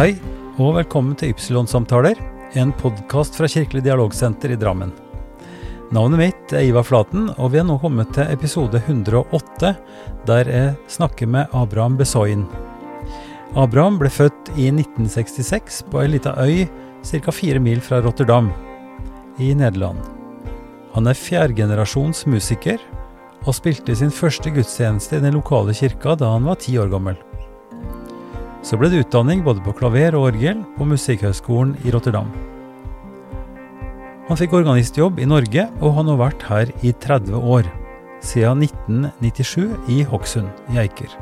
Hei, og velkommen til Ypsilon-samtaler, en podkast fra Kirkelig dialogsenter i Drammen. Navnet mitt er Ivar Flaten, og vi er nå kommet til episode 108, der jeg snakker med Abraham Besoin. Abraham ble født i 1966 på ei lita øy ca. fire mil fra Rotterdam i Nederland. Han er fjerdegenerasjons musiker, og spilte sin første gudstjeneste i den lokale kirka da han var ti år gammel. Så ble det utdanning både på klaver og orgel på Musikkhøgskolen i Rotterdam. Han fikk organistjobb i Norge, og har vært her i 30 år, siden 1997 i Hokksund i Eiker.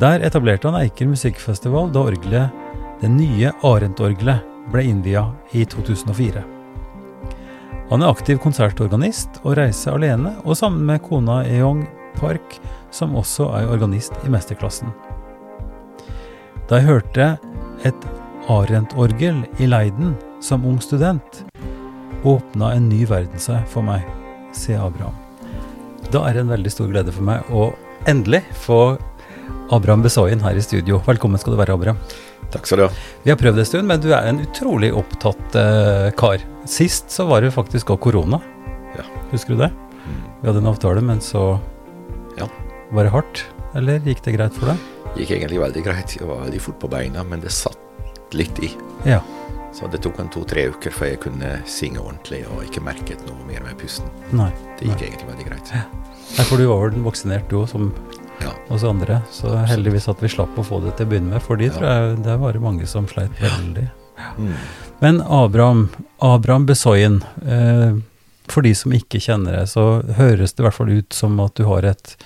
Der etablerte han Eiker musikkfestival da orgelet, det nye Arendt-orgelet, ble innvia i 2004. Han er aktiv konsertorganist og reiser alene og sammen med kona Eong Park, som også er organist i mesterklassen. Da jeg hørte et Arendt-orgel i Leiden som ung student, åpna en ny verden seg for meg, sier Abraham. Da er det en veldig stor glede for meg å endelig få Abraham Besoyen her i studio. Velkommen skal du være, Abraham. Takk skal du ha. Vi har prøvd en stund, men du er en utrolig opptatt eh, kar. Sist så var det faktisk òg korona. Ja. Husker du det? Vi hadde en avtale, men så Ja. var det hardt. Eller gikk det greit for deg? Gikk egentlig veldig greit. Jeg var veldig fort på beina, men det satt litt i. Ja. Så det tok en to-tre uker før jeg kunne synge ordentlig og ikke merket noe mer med pusten. Nei. Det gikk egentlig veldig greit. Nei, for du var vel vaksinert du òg, som Ja. oss andre. Så heldigvis at vi slapp å få det til å begynne med, for de Ja. tror jeg det var mange som sleit veldig. Mm. Men Abraham, Abraham Besoyen, eh, for de som ikke kjenner deg, så høres det i hvert fall ut som at du har et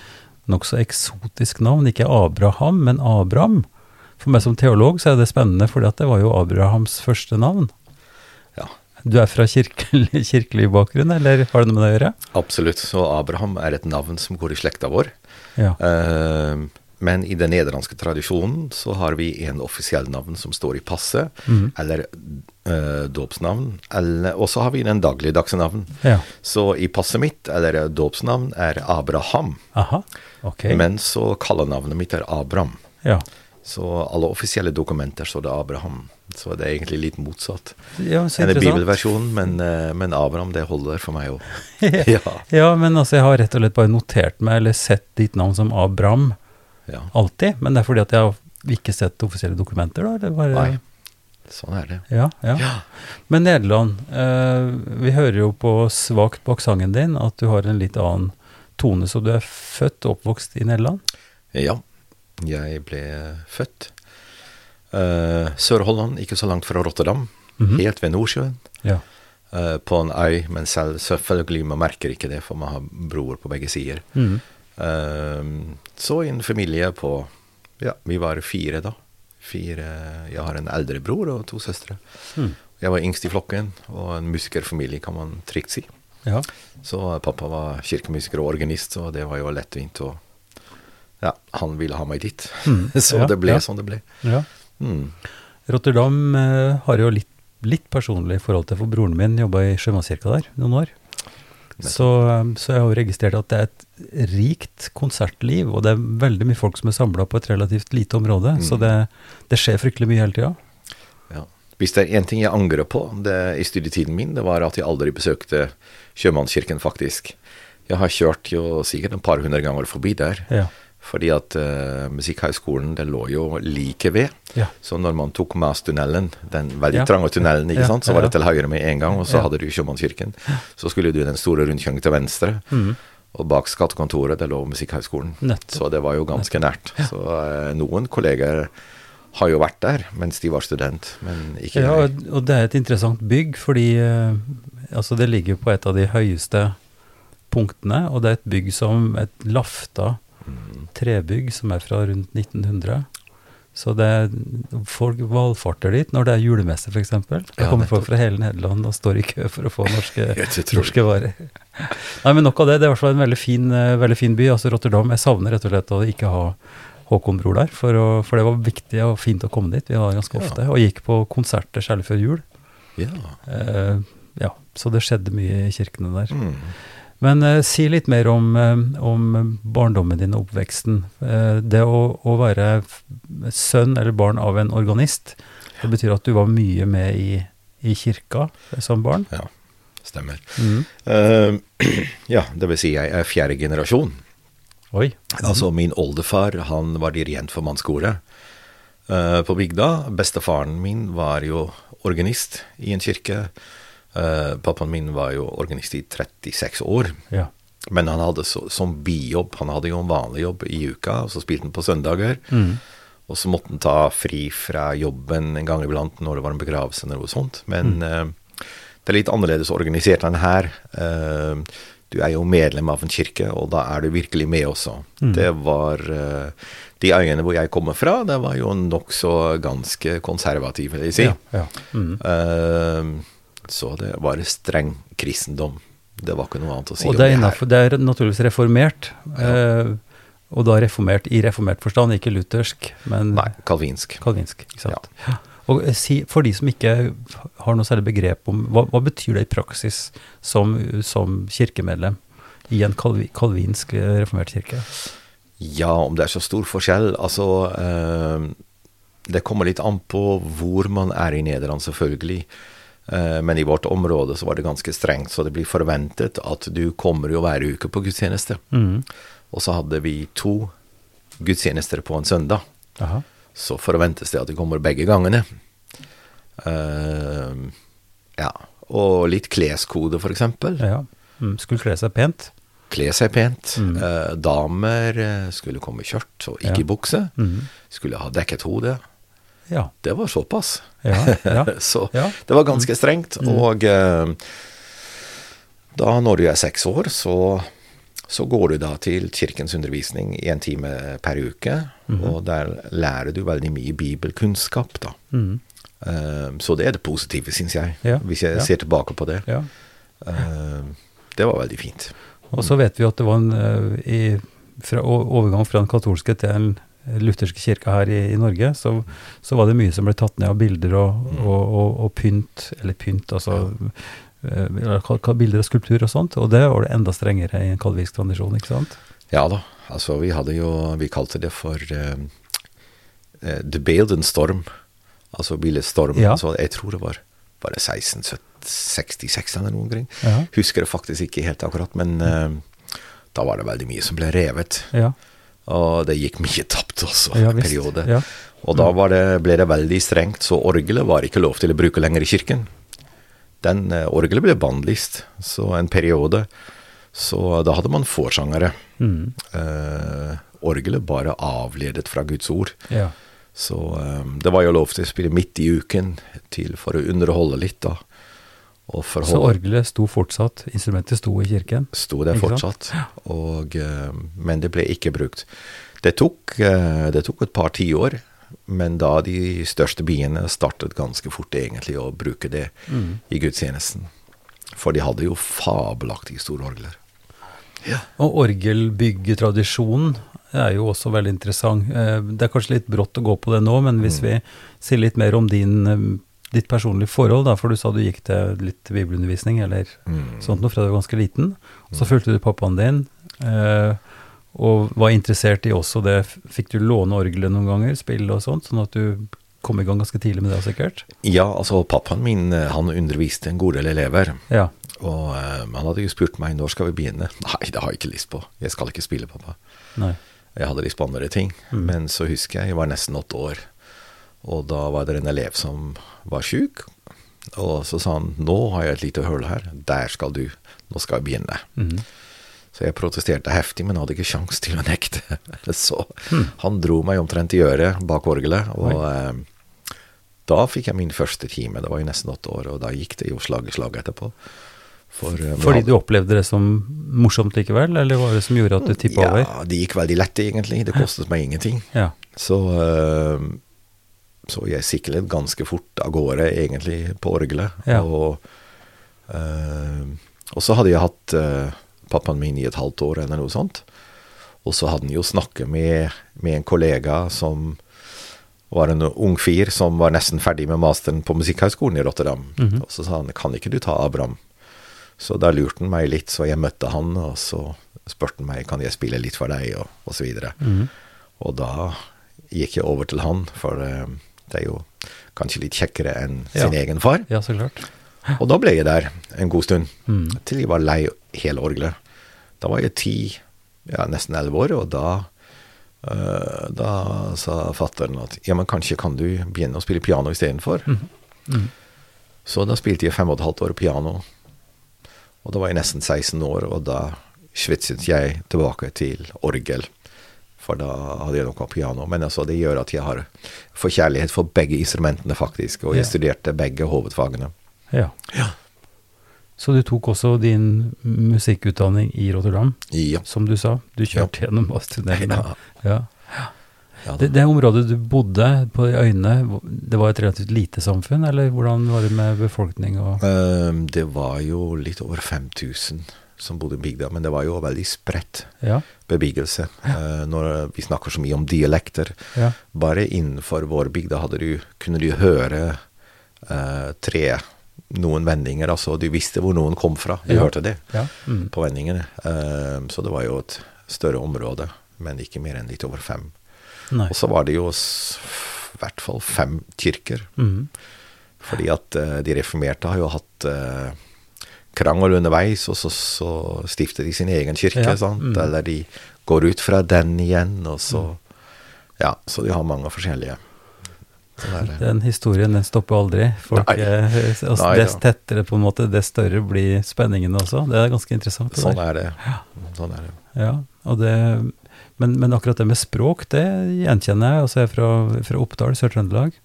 nokså eksotisk navn. Ikke Abraham, men Abraham. For meg som teolog så er det spennende, for det var jo Abrahams første navn. Ja. Du er fra kirkelig, kirkelig bakgrunn, eller har det noe med det å gjøre? Absolutt. Så Abraham er et navn som går i slekta vår. Ja. Eh, men i den nederlandske tradisjonen så har vi en offisiell navn som står i passet, mm. eller uh, dåpsnavn. Og så har vi den dagligdagse navn. ja. Så i passet mitt, eller dåpsnavn, er Abraham. Aha. okay. Men så kallenavnet mitt er Abram. ja. Så alle offisielle dokumenter står det Abraham. Så det er egentlig litt motsatt. ja, så Enn bibelversjon, bibelversjonen, men, eh, men Abraham, det holder for meg òg. ja. ja, men altså, jeg har rett og slett bare notert meg, eller sett ditt navn som Abraham ja. alltid. Men det er fordi at jeg har ikke sett offisielle dokumenter, da? Eller bare, Nei. Sånn er det. Ja, ja. Ja. Men Nederland, eh, vi hører jo på svakt bak sangen din at du har en litt annen tone, så du er født og oppvokst i Nederland? ja. Jeg ble født Eh, Sør-Holland, ikke så langt fra Rotterdam. Mhm. Helt ved Nordsjøen. Ja. eh, på en øy, men selv, selvfølgelig man merker ikke det, for man har broer på begge sider. Mhm. Eh, så i en familie på Ja, vi var fire da. Fire Jeg har en eldre bror og to søstre. Mm. Jeg var yngst i flokken, og en musikerfamilie, kan man trygt si. ja. Så pappa var kirkemusiker og organist, og det var jo lettvint Og Ja, han ville ha meg dit. Mm. så Ja, det ble som det ble. ja. Mm. Rotterdam eh, har jo litt, litt personlig forhold til, for broren min jobba i sjømannskirka der noen år. Så, eh, så jeg har jo registrert at det er et rikt konsertliv, og det er veldig mye folk som er samla på et relativt lite område. Mm. Så det, det skjer fryktelig mye hele tida. Ja. Hvis det er én ting jeg angrer på det, i studietiden min, det var at jeg aldri besøkte Sjømannskirken, faktisk. Jeg har kjørt jo sikkert et par hundre ganger forbi der. Ja. Fordi at uh, Musikkhøgskolen det lå jo like ved. Ja. Så når man tok Mastunnelen, den veldig Ja. trange tunnelen, ikke Ja, sant, så var det til høyre med en gang, og så hadde du Sjømannskirken. Så skulle du den store rundkjøringen til venstre, Mm. og bak skattekontoret det lå Musikkhøgskolen. Så det var jo ganske nært. Så uh, noen kolleger har jo vært der mens de var student, men ikke Ja, jeg. og det er et interessant bygg, fordi uh, altså det ligger på et av de høyeste punktene, og det er et bygg som et lafta Mm. Trebygg som er fra rundt 1900. Så det er, folk valfarter dit når det er julemesse, f.eks. Det Ja, kommer folk fra hele Nederland og står i kø for å få norske, norske varer. Nei, men nok av det. Det er i hvert fall en veldig fin, eh, veldig fin by. Altså Rotterdam. Jeg savner rett og slett å ikke ha Håkon Bror der, for, å, for det var viktig og fint å komme dit. Vi var ganske Ja. ofte, og gikk på konserter særlig før jul. Ja. Eh, ja, så det skjedde mye i kirkene der. Mm. Men eh, si litt mer om, eh, om barndommen din og oppveksten. Eh, det å, å være sønn eller barn av en organist Det betyr at du var mye med i, i kirka som barn? Ja, stemmer. Mm. Uh, ja, det vil si jeg er fjerde generasjon. Oi. Altså min oldefar, han var dirigent for mannskoret uh, på bygda. Bestefaren min var jo organist i en kirke. Eh, pappaen min var jo organist i 36 år. Ja. Men han hadde så, som bijobb, han hadde jo en vanlig jobb i uka, og så spilte han på søndager. Mm. Og så måtte han ta fri fra jobben en gang iblant når det var en begravelse eller noe sånt. Men eh, det er litt annerledes organisert enn her. Uh, du er jo medlem av en kirke, og da er du virkelig med også. Det var uh, De øyene hvor jeg kommer fra, det var jo nokså ganske konservativ, vil jeg si. Ja. ja. Mhm. Så det var streng kristendom. Det var ikke noe annet å si Og om det er, det her. innenfor, det er naturligvis reformert. Eh, og da reformert i reformert forstand, ikke luthersk, men Nei, kalvinsk. kalvinsk. Ikke sant? Ja. Og eh, si, for de som ikke har noe særlig begrep om hva, hva betyr det i praksis som, som kirkemedlem i en kalvi, kalvinsk eh, reformert kirke? Ja, om det er så stor forskjell Altså, eh, det kommer litt an på hvor man er i Nederland, selvfølgelig. Eh, men i vårt område så var det ganske strengt, så det blir forventet at du kommer jo hver uke på gudstjeneste. Mm. Og så hadde vi to gudstjenester på en søndag. Aha. Så forventes det at du kommer begge gangene. Uh, ja. Og litt kleskode, for eksempel. Ja. Mm, skulle kle seg pent. Kle seg pent. Mm. Uh, damer skulle komme i skjørt og ikke Ja. bukse. Mm. Skulle ha dekket hodet. Ja. Det var såpass. Ja. ja. Så det var ganske strengt. Mm. Og eh, da når du er seks år, så, så går du da til kirkens undervisning i en time per uke. Mhm. Og der lærer du veldig mye bibelkunnskap, da. Mm. Eh, så det er det positive, syns jeg, Ja. hvis jeg ser tilbake på det. ja. Eh, det var veldig fint. Og så vet vi at det var en eh, i, fra, overgang fra den katolske til den lutherske kirka her i, i Norge, så, så var det mye som ble tatt ned av bilder og, Mm. og, og, og pynt, eller pynt, altså eh, bilder og skulptur og sånt, og det var det enda strengere i en kalvisk tradisjon, ikke sant? Ja da. Altså, vi hadde jo Vi kalte det for uh, uh, The Beeldenstorm. Altså bildestorm. Ja. Så jeg tror det var bare 1666 eller noe omkring. Ja. Husker det faktisk ikke helt akkurat, men uh, da var det veldig mye som ble revet. Ja, Og det gikk mye tapt også ja en periode. Ja. Og da var det, ble det veldig strengt, så orgelet var ikke lov til å bruke lenger i kirken. Den eh, orgelet ble bannlyst, så en periode Så da hadde man forsangere. Mm. Eh, orgelet bare avledet fra Guds ord. ja. Så eh, det var jo lov til å spille midt i uken til for å underholde litt, da. Og Så orgelet sto fortsatt, instrumentet sto i kirken? sto der fortsatt, og, eh, men det ble ikke brukt. Det tok, eh, det tok et par tiår, men da de største byene startet ganske fort egentlig å bruke det Mm. i gudstjenesten. For de hadde jo fabelaktige store orgler. Ja. Og orgelbyggetradisjonen er jo også veldig interessant. Eh, Det er kanskje litt brått å gå på det nå, men hvis vi sier litt mer om din, ditt personlige forhold, da, for du sa du gikk til litt bibelundervisning eller Mm. sånt noe fra du var ganske liten, og så fulgte du pappaen din, eh, og var interessert i også det. Fikk du låne orgelet noen ganger, spille og sånt, sånn at du kom i gang ganske tidlig med det sikkert? ja, altså pappaen min eh, han underviste en god del elever. Ja. Og eh, han hadde jo spurt meg når skal vi begynne. Nei, det har jeg ikke lyst på. Jeg skal ikke spille, pappa. Nei. Jeg hadde lyst på andre ting. Mm. Men så husker jeg jeg var nesten åtte år, og da var det en elev som var sjuk. Og så sa han nå har jeg et lite hull her, der skal du, nå skal jeg begynne. Mm. Så jeg protesterte heftig, men hadde ikke sjans til å nekte. Så mm. han dro meg omtrent i øret bak orgelet, og eh, da fikk jeg min første time. Det var jo nesten åtte år, og da gikk det jo slag i slag etterpå. For, eh, Fordi du opplevde det som morsomt likevel, eller var det som gjorde at du tippa over? Ja, det gikk veldig lett, egentlig. Det kostet meg ingenting. Ja. Så, eh, så jeg siklet ganske fort av gårde, egentlig, på orgelet. Ja. Og, eh, og så hadde jeg hatt eh, pappaen min i et halvt år, eller noe sånt. Og så hadde han jo snakket med, med en kollega som var en ung fyr som var nesten ferdig med masteren på Musikkhøgskolen i Rotterdam. Mhm. Og så sa han kan ikke du ta Abraham? Så da lurte han meg litt, så jeg møtte han, og så spurte han meg kan jeg spille litt for deg, og, og så videre. Mhm. Og da gikk jeg over til han, for eh, Det er jo kanskje litt kjekkere enn sin Ja. egen far. Ja, så klart. Og da ble jeg der en god stund, Mm. til jeg var lei hele orgelet. Da var jeg ti, ja, nesten elleve år, og da eh, da sa fatteren at ja, men kanskje kan du begynne å spille piano istedenfor. Mm. Så da spilte jeg fem og et halvt år piano. Og da var jeg nesten 16 år, og da svitset jeg tilbake til orgel. For da hadde jeg noe piano. Men altså, det gjør at jeg har forkjærlighet for begge instrumentene, faktisk. Og jeg Ja. studerte begge hovedfagene. Ja. Ja. Så du tok også din musikkutdanning i Rotterdam, Ja. som du sa. Du kjørte gjennom Basttunnelen. Ja. ja Det, det området du bodde på i øyene, det var et relativt lite samfunn, eller hvordan var det med befolkning og det var jo litt over 5000 som bodde i bygda, men det var jo veldig spredt Ja. bebyggelse. Uh, når vi snakker så mye om dialekter, ja. bare innenfor vår bygda du, kunne du høre uh, tre noen vendinger, altså du visste hvor noen kom fra. Du Ja. hørte det ja. Mm. på vendingene. Ehm, så det var jo et større område, men ikke mer enn litt over fem. Nei. Og så var det jo i hvert fall fem kirker. Mm. Fordi at de reformerte har jo hatt krangel underveis, og så, så stifter de sin egen kirke, Ja, mm. Eller de går ut fra den igjen, og så Ja, så de har mange forskjellige. Den historien den stopper aldri. Folk, Nei. eh, altså, Nei, dess tettere, på en måte, dess større blir spenningen også. Det er ganske interessant. Sånn er det. Sånn er det. Ja, det, men, men akkurat det med språk, det gjenkjenner jeg. Altså jeg er fra, fra Oppdal, Sør-Trøndelag.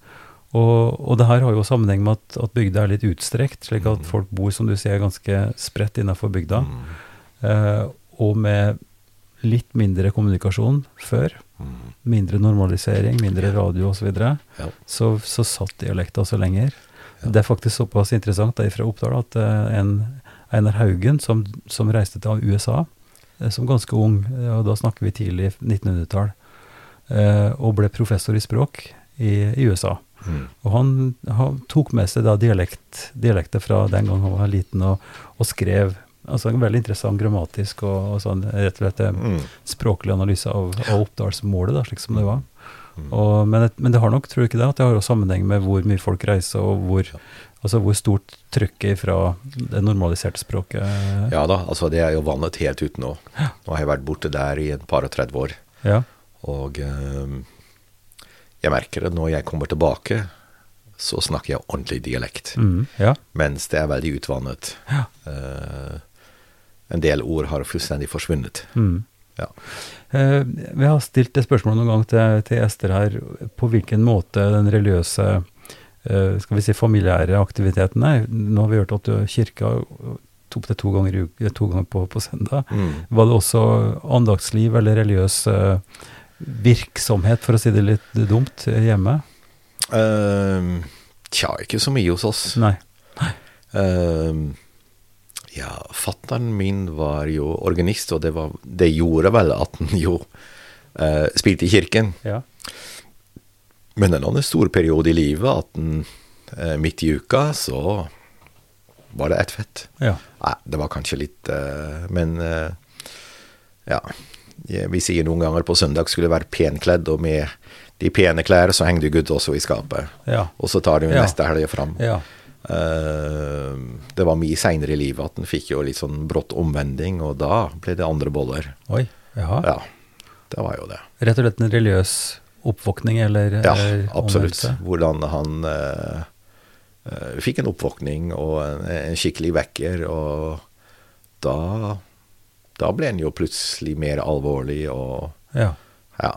Og, og det her har jo sammenheng med at, at bygda er litt utstrekt, slik at Mm. folk bor, som du sier, ganske spredt innenfor bygda. Mm. Eh, og med litt mindre kommunikasjon før, Mm. mindre normalisering, mindre radio osv., så, videre, Ja. så så satt dialekta så lenger. Ja. Det er faktisk såpass interessant da, fra Oppdal at eh, en Einar Haugen, som, som reiste til USA eh, som ganske ung, eh, og da snakker vi tidlig 1900-tall, eh, og ble professor i språk i, i USA. Mm. Og han, han tok med seg da dialekt, dialekter fra den gang han var liten, og, og skrev altså en veldig interessant grammatisk og, og sånn, rett og slett eh, Mm. språklig analyse av, av Oppdalsmålet, da, slik som det var. Mm. Og, men, men det har nok, tror du ikke det, at det har jo sammenheng med hvor mye folk reiser, og hvor, altså hvor stort trykket fra det normaliserte språket Ja da, altså det er jo vannet helt ut nå. Nå har jeg vært borte der i et par og 30 år. Ja. Og ehm, jeg merker det når jeg kommer tilbake, så snakker jeg ordentlig dialekt. Mm, ja. Mens det er veldig utvannet. Ja. Uh, en del ord har fullstendig forsvunnet. Mm. Ja. Uh, vi har stilt det spørsmålet noen gang til, til Ester her, på hvilken måte den religiøse, uh, skal vi si familiære aktiviteten er. Nå har vi hørt at du, kirka tok det to ganger, i uke- to ganger på, på søndag. Mm. Var det også andaktsliv eller religiøs eh, virksomhet, for å si det litt dumt, hjemme? Uh, tja, ikke så mye hos oss. Nei. Uh, ja, fatteren min var jo organist, og det, var, det gjorde vel at han jo uh, spilte i kirken. Ja. Men en annen stor periode i livet at den, eh, midt i uka så var det ett fett. Ja. Nei, det var kanskje litt eh, Men eh, ja. Vi sier noen ganger på søndag skulle være penkledd, og med de pene klær så henger du Gud også i skapet. Ja. Og så tar du Ja. neste helg fram. ja. Uh, det var mye seinere i livet at en fikk jo litt sånn brått omvending, og da ble det andre boller. Oi. Jaha. Ja, det var jo det. Rett og slett en religiøs oppvåkning eller, Ja, eller absolutt. omvendelse? Hvordan han uh, uh, fikk en oppvåkning og en, en skikkelig vekker, og da Da ble en jo plutselig mer alvorlig og Ja. ja,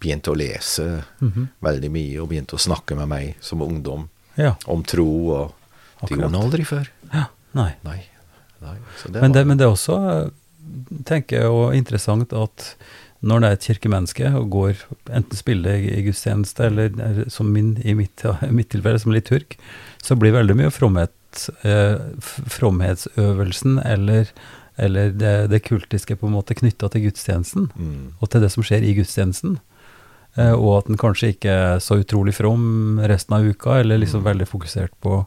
begynte å lese Mhm. veldig mye, og begynte å snakke med meg som ungdom ja. om tro, og det gjorde han aldri før. ja. Nei. Nei. Nei. Så det Men det, var- men det er også, eh, tenker jeg, og interessant at når det er et kirkemenneske og går enten spiller i gudstjeneste, eller er som min, i mitt, mitt tilfelle som liturg, så blir veldig mye fromhet, eh, fromhetsøvelsen eller, eller det, det kultiske på en måte knytta til gudstjenesten, mm. og til det som skjer i gudstjenesten. Eh, og at den kanskje ikke er så utrolig from resten av uka, eller liksom Mm. veldig fokusert på,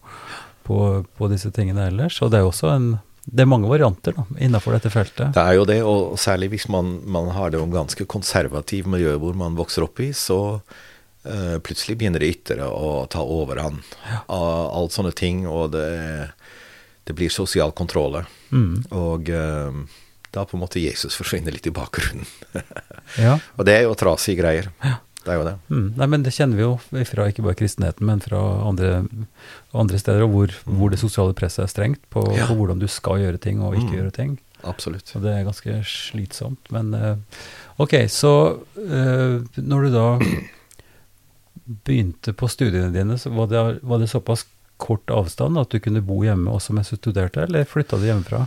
på, på disse tingene ellers. Og det er også en Det er mange varianter da, innenfor dette feltet. Det er jo det, og særlig hvis man, man har det om ganske konservativ miljø hvor man vokser opp i, så uh, plutselig begynner det ytre å ta overhånd. Av Alt sånne ting, og det, det blir sosial kontroll. Mm. Og eh, da på en måte Jesus forsvinner litt i bakgrunnen. Ja. og det er jo trasige greier. Det er jo det. Mm. Nei, men det kjenner vi jo fra ikke bare kristenheten, men fra andre, andre steder, hvor, hvor det sosiale presset er strengt på, Ja. på hvordan du skal gjøre ting og ikke Mm. gjøre ting. Absolutt. Og det er ganske slitsomt. Men eh, ok, så eh, når du da begynte på studiene dine, så var det, var det såpass kort avstand at du kunne bo hjemme også mens du studerte, eller flytta du hjemmefra?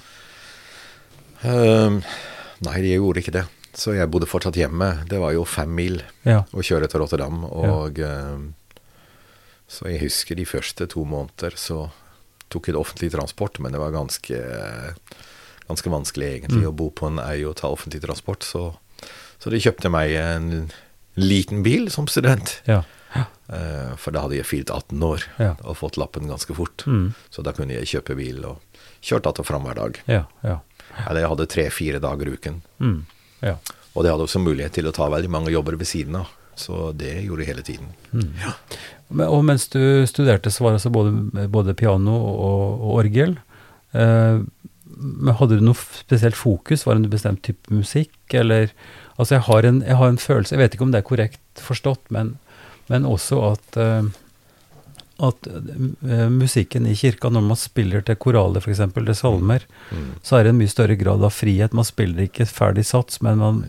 Um, nei, jeg gjorde ikke det. Så jeg bodde fortsatt hjemme. Det var jo fem mil Ja. å kjøre til Rotterdam. Og ehm, så jeg husker de første to måneder så tok jeg det offentlig transport, men det var ganske, ganske vanskelig egentlig Mm. å bo på en øy og ta offentlig transport. Så, så de kjøpte meg en liten bil som student. Ja. Eh, for da hadde jeg fylt 18 år Ja. og fått lappen ganske fort. Mm. Så da kunne jeg kjøpe bil og kjørt att og fram hver dag. Ja. Ja. Eller jeg hadde tre-fire dager i uken. Mm. ja. Og det hadde også mulighet til å ta veldig mange jobber ved siden av. Så det gjorde jeg hele tiden. Mm. Men, og mens du studerte, så var det altså både, både piano og, og orgel. Eh, men hadde du noe spesielt fokus? Var det en bestemt type musikk, eller Altså, jeg har en, jeg har en følelse, jeg vet ikke om det er korrekt forstått, men, men også at eh, at eh, musikken i kirka, når man spiller til koraler f.eks., til salmer, Mm. så er det en mye større grad av frihet. Man spiller ikke ferdig sats, men man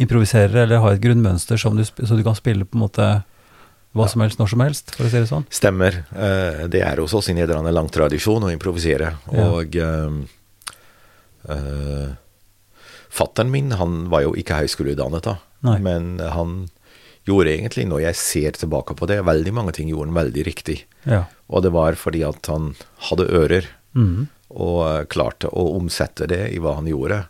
improviserer eller har et grunnmønster som du, så du kan spille på en måte hva som helst, når som helst, for å si det sånn. Stemmer. Eh, det er hos oss i Nederland en lang tradisjon å improvisere. Ja. Og uh, Fatteren min han var jo ikke høyskoleutdannet, da. Nei. Men han gjorde egentlig, når jeg ser tilbake på det, veldig mange ting gjorde han veldig riktig. Ja. Og det var fordi at han hadde ører, mm. og eh, klarte å omsette det i hva han gjorde.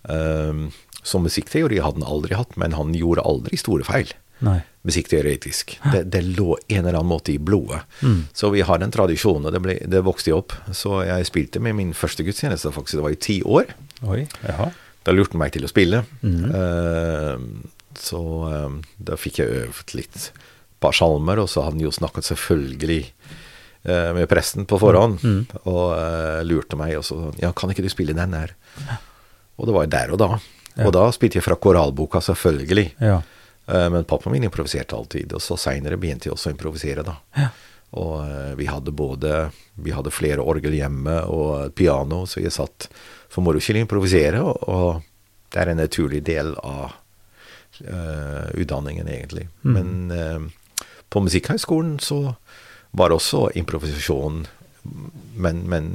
Um, som musikkteori hadde han aldri hatt, men han gjorde aldri store feil. Nei. Musikkteoretisk. Det, det lå en eller annen måte i blodet. Mm. Så vi har en tradisjon, og det, ble, det vokste jeg opp. Så jeg spilte med min første gudstjeneste, faktisk. Det var i ti år. Oi. Jaha. Da lurte han meg til å spille. Mm. Eh, så um, da fikk jeg øvd litt par salmer, og så hadde han jo snakket selvfølgelig uh, med presten på forhånd, Mm. og uh, lurte meg, og så Ja, kan ikke du spille den der? Og det var jo der og da. Ja. Og da spilte jeg fra koralboka, selvfølgelig. Ja. Uh, Men pappaen min improviserte alltid, og så seinere begynte jeg også å improvisere, da. Ja. Og vi hadde både Vi hadde flere orgel hjemme og piano, så jeg satt for moro skyld improvisere, og, og det er en naturlig del av eh, utdanningen, egentlig. Mm. Men uh, på Musikkhøgskolen så var det også improvisasjon, men, men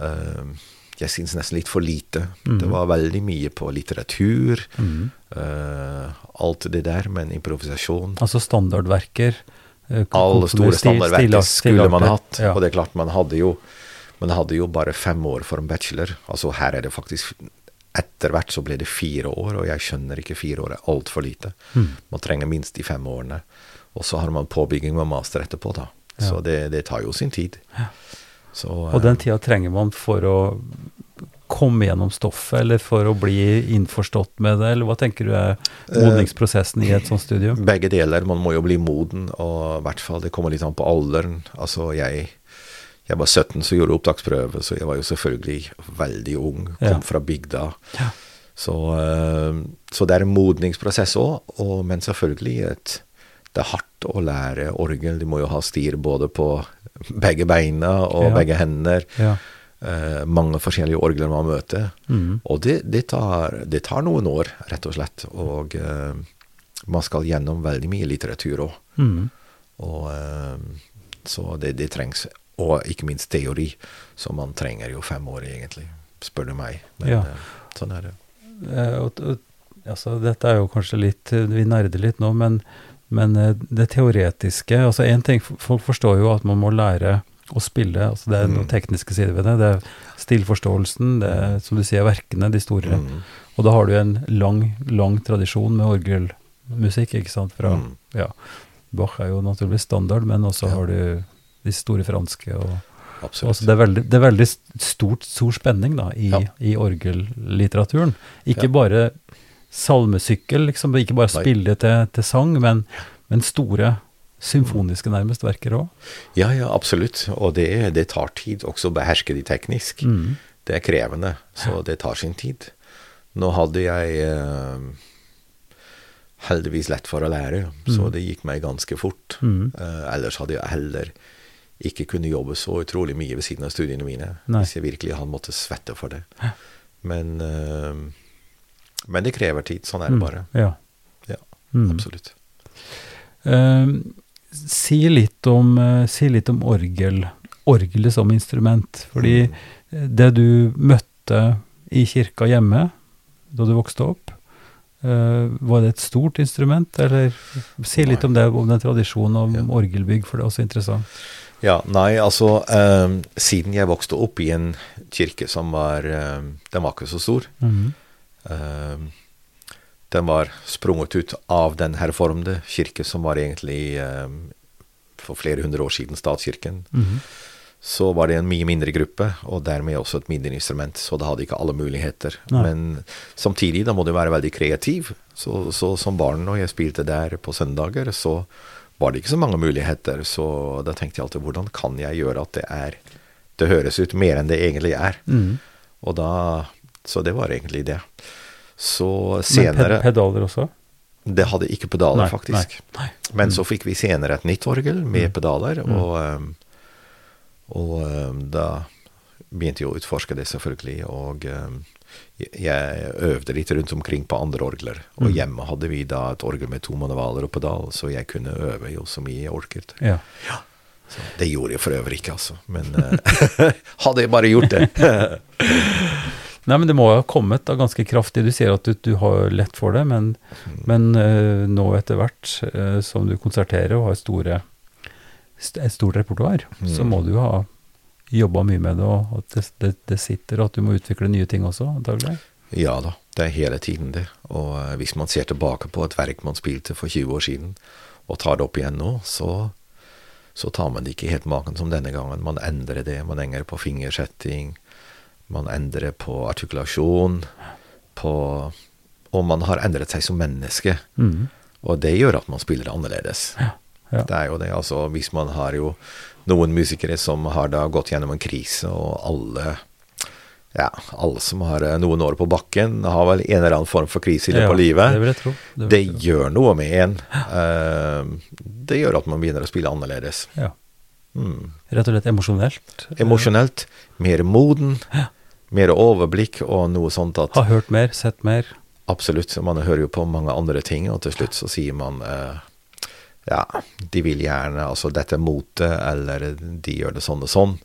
uh, jeg syns nesten litt for lite. Mm. Det var veldig mye på litteratur, mm. uh, alt det der, men improvisasjon Altså standardverker. alle store standardverker skulle man hatt. Ja. Og det er klart, man hadde jo man hadde jo bare fem år for en bachelor. Altså her er det faktisk Etter hvert så ble det fire år, og jeg skjønner ikke fire år er altfor lite. Mm. Man trenger minst de fem årene. Og så har man påbygging med master etterpå, da. Ja. Så det, det tar jo sin tid. Så, Og den tida trenger man for å komme gjennom stoffet, eller for å bli innforstått med det, eller hva tenker du er modningsprosessen i et sånt studium? eh, Begge deler. Man må jo bli moden, og i hvert fall det kommer litt an på alderen. Altså, jeg, jeg var 17 så gjorde jeg opptaksprøve, så jeg var jo selvfølgelig veldig ung. Kom Ja. fra bygda. Ja. Så, eh, så det er en modningsprosess òg, men selvfølgelig et, det er hardt å lære orgel. Du må jo ha styr både på begge beina og Ja. begge hender. Ja. Eh, mange forskjellige orgler man møter. Mm. Og det, det, tar, det tar noen år, rett og slett. Og eh, man skal gjennom veldig mye litteratur òg. Mm. Og eh, Så det, det trengs. Og ikke minst teori, som man trenger jo fem år, egentlig, spør du meg. Men Ja. eh, sånn er det. Eh, altså, dette er jo kanskje litt eh, Vi nerder litt nå, men, men det teoretiske altså en ting, Folk forstår jo at man må lære å spille. altså Det er noen Mm. tekniske sider ved det. Det er stilforståelsen, det er som du sier, verkene, de store. Mm. Og da har du en lang, lang tradisjon med orgelmusikk, ikke sant. Fra, Mm. ja, Bach er jo naturligvis standard, men også Ja. har du de store franske. og Absolutt. Det, er veldig, det er veldig stort, stor spenning da, i, Ja. i orgellitteraturen. Ikke Ja. bare salmesykkel, liksom. Ikke bare Nei. spille til, til sang, men, men store symfoniske nærmest verker òg. Ja, ja, absolutt. Og det, det tar tid også å beherske de teknisk. Mm. Det er krevende, så det tar sin tid. Nå hadde jeg eh, heldigvis lett for å lære, så det gikk meg ganske fort. Mm. Eh, ellers hadde jeg heller ikke kunne jobbe så utrolig mye ved siden av studiene mine. Nei. Hvis jeg virkelig hadde måttet svette for det. Men, uh, men det krever tid. Sånn er det bare. Ja. Ja, Mm. absolutt. Uh, si, litt om, uh, si litt om orgel, orgelet som instrument. Fordi Mm. det du møtte i kirka hjemme da du vokste opp, Uh, var det et stort instrument, eller si litt om det, om den tradisjonen om Ja. orgelbygg, for det er også interessant. Ja, nei, altså eh, Siden jeg vokste opp i en kirke som var eh, Den var ikke så stor. Mhm. Eh, den var sprunget ut av den herformede kirke som var egentlig eh, for flere hundre år siden statskirken. Mhm. Så var det en mye mindre gruppe, og dermed også et mindre instrument. Så det hadde ikke alle muligheter. Nei. Men samtidig, da må du være veldig kreativ. Så, så som barn, når jeg spilte der på søndager, så var det ikke så mange muligheter. Så da tenkte jeg alltid hvordan kan jeg gjøre at det er Det høres ut mer enn det egentlig er. Mm. Og da Så det var egentlig det. Så Men senere ped pedaler også? Det hadde ikke pedaler, Nei, faktisk. nei, nei. Men Mm. så fikk vi senere et nytt orgel med Mm. pedaler, Mm. og, um, og um, da begynte jeg å utforske det, selvfølgelig. Og um, jeg- øvde litt rundt omkring på andre orgler. Og Mm. hjemme hadde vi da et orgel med to manualer og pedal, så jeg kunne øve jo så mye jeg orket. Ja. Så det gjorde jeg for øvrig ikke, altså. Men eh, hadde jeg bare gjort det Nei, men det må ha kommet da ganske kraftig. Du sier at du, du har lett for det, men, men uh, nå etter hvert uh, som du konserterer og har store, st et stort repertoar, så Mm. må du jo ha jobba mye med det, og at det, det, det sitter, og at du må utvikle nye ting også, antagelig. Ja da, det er hele tiden det. Og eh, hvis man ser tilbake på et verk man spilte for 20 år siden, og tar det opp igjen nå, så, så tar man det ikke helt maken som denne gangen. Man endrer det. Man endrer på fingersetting, man endrer på artikulasjon, på Og man har endret seg som menneske. Mm. Og det gjør at man spiller annerledes. ja. Det er jo det. Altså, hvis man har jo noen musikere som har da gått gjennom en krise, og alle ja, alle som har eh, noen år på bakken, har vel en eller annen form for krise i løpet av livet. Det vil jeg tro. Det, vil Det jeg tro. gjør noe med en. Uh, det gjør at man begynner å spille annerledes. Ja. Mm. Rett og slett emosjonelt. Emosjonelt. Mer moden. Ja. Mer overblikk og noe sånt at Har hørt mer, sett mer. Absolutt. Man hører jo på mange andre ting, og til slutt så sier man eh, ja, de vil gjerne Altså, dette er mote, eller de gjør det sånn og sånn.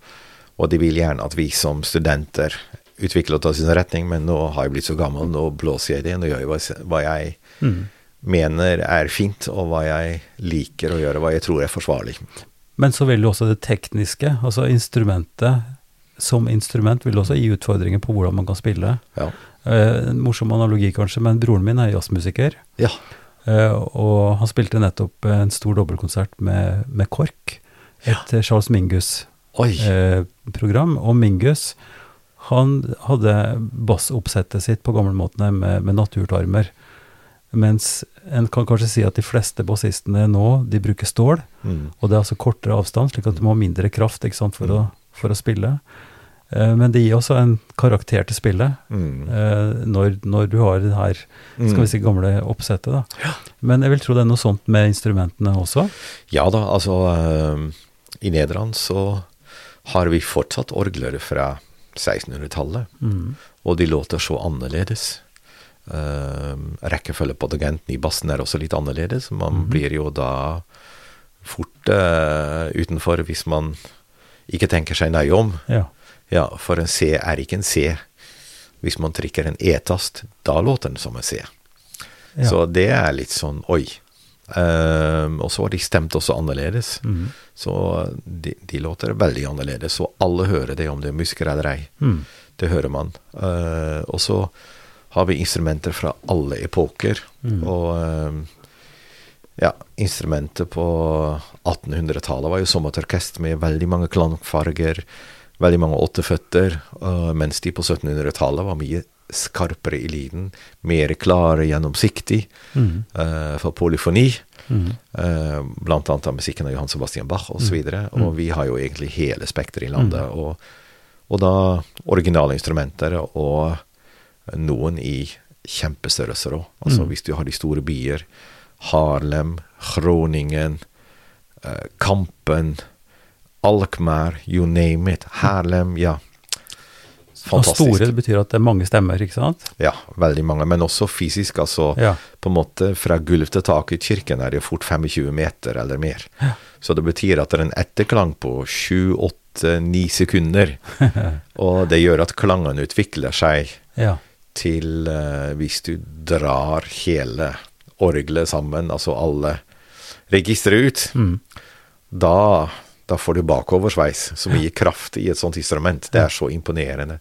Og de vil gjerne at vi som studenter utvikler oss i sin retning, men nå har jeg blitt så gammel, nå blåser jeg det. Nå gjør jeg hva jeg mm. mener er fint, og hva jeg liker å gjøre, hva jeg tror er forsvarlig. Men så vil jo også det tekniske, altså instrumentet som instrument, vil også gi utfordringer på hvordan man kan spille. Ja. Eh, en morsom analogi kanskje, men broren min er jazzmusiker. Ja. Eh, og han spilte nettopp en stor dobbeltkonsert med, med KORK, et ja. Charles Mingus-program. Og Mingus han hadde bassoppsettet sitt på gammelmåtene med, med naturtarmer. Mens en kan kanskje si at de fleste bassistene nå, de bruker stål. Mm. Og det er altså kortere avstand, slik at du må ha mindre kraft ikke sant, for, å, for å spille. Eh, men det gir også en karakter til spillet, Mm. eh, når, når du har det her skal vi si, gamle oppsettet. Da. Men jeg vil tro det er noe sånt med instrumentene også. Ja da, altså eh, I Nederland så har vi fortsatt orgler fra 1600-tallet, Mm. og de låter så annerledes. Rekkefølge på dagenten i bassen er også litt annerledes. Man mm. blir jo da fort uh, utenfor hvis man ikke tenker seg nøye om. Ja. Ja, for en C er ikke en C. Hvis man trykker en E-tast, da låter den som en C. ja. Så det er litt sånn oi. Um, og så har de stemt også annerledes. Mm. Så de, de låter veldig annerledes, og alle hører det, om det er musiker eller ei. Mm. Det hører man. Uh, og så har vi instrumenter fra alle epoker. Mm. Og um, ja, instrumentet på 1800-tallet var jo som et orkester med veldig mange klangfarger, veldig mange åtteføtter, eh, mens de på 1700-tallet var mye skarpere i lyden, mer klare, gjennomsiktig Mm. uh, for polyfoni. Mm. Uh, blant annet av musikken av Johan Sebastian Bach osv. Og, så Mm. og vi har jo egentlig hele spekteret i landet. Og, og da originale instrumenter og noen i kjempestørrelser òg. Altså Mm. hvis du har de store byer, Harlem, Groningen, uh, Kampen, Alkmaar, you name it. Harlem, ja. Og store det betyr at det er mange stemmer, ikke sant? Ja, veldig mange. Men også fysisk, altså Ja. på en måte fra gulv til tak i kirken er det fort 25 meter eller mer. Så det betyr at det er en etterklang på 7-8-9 sekunder. og det gjør at klangen utvikler seg Ja. til uh, hvis du drar hele orgelet sammen, altså alle registre ut, Mm. da, da får du bakoversveis som gir kraft i et sånt instrument. Det er så imponerende.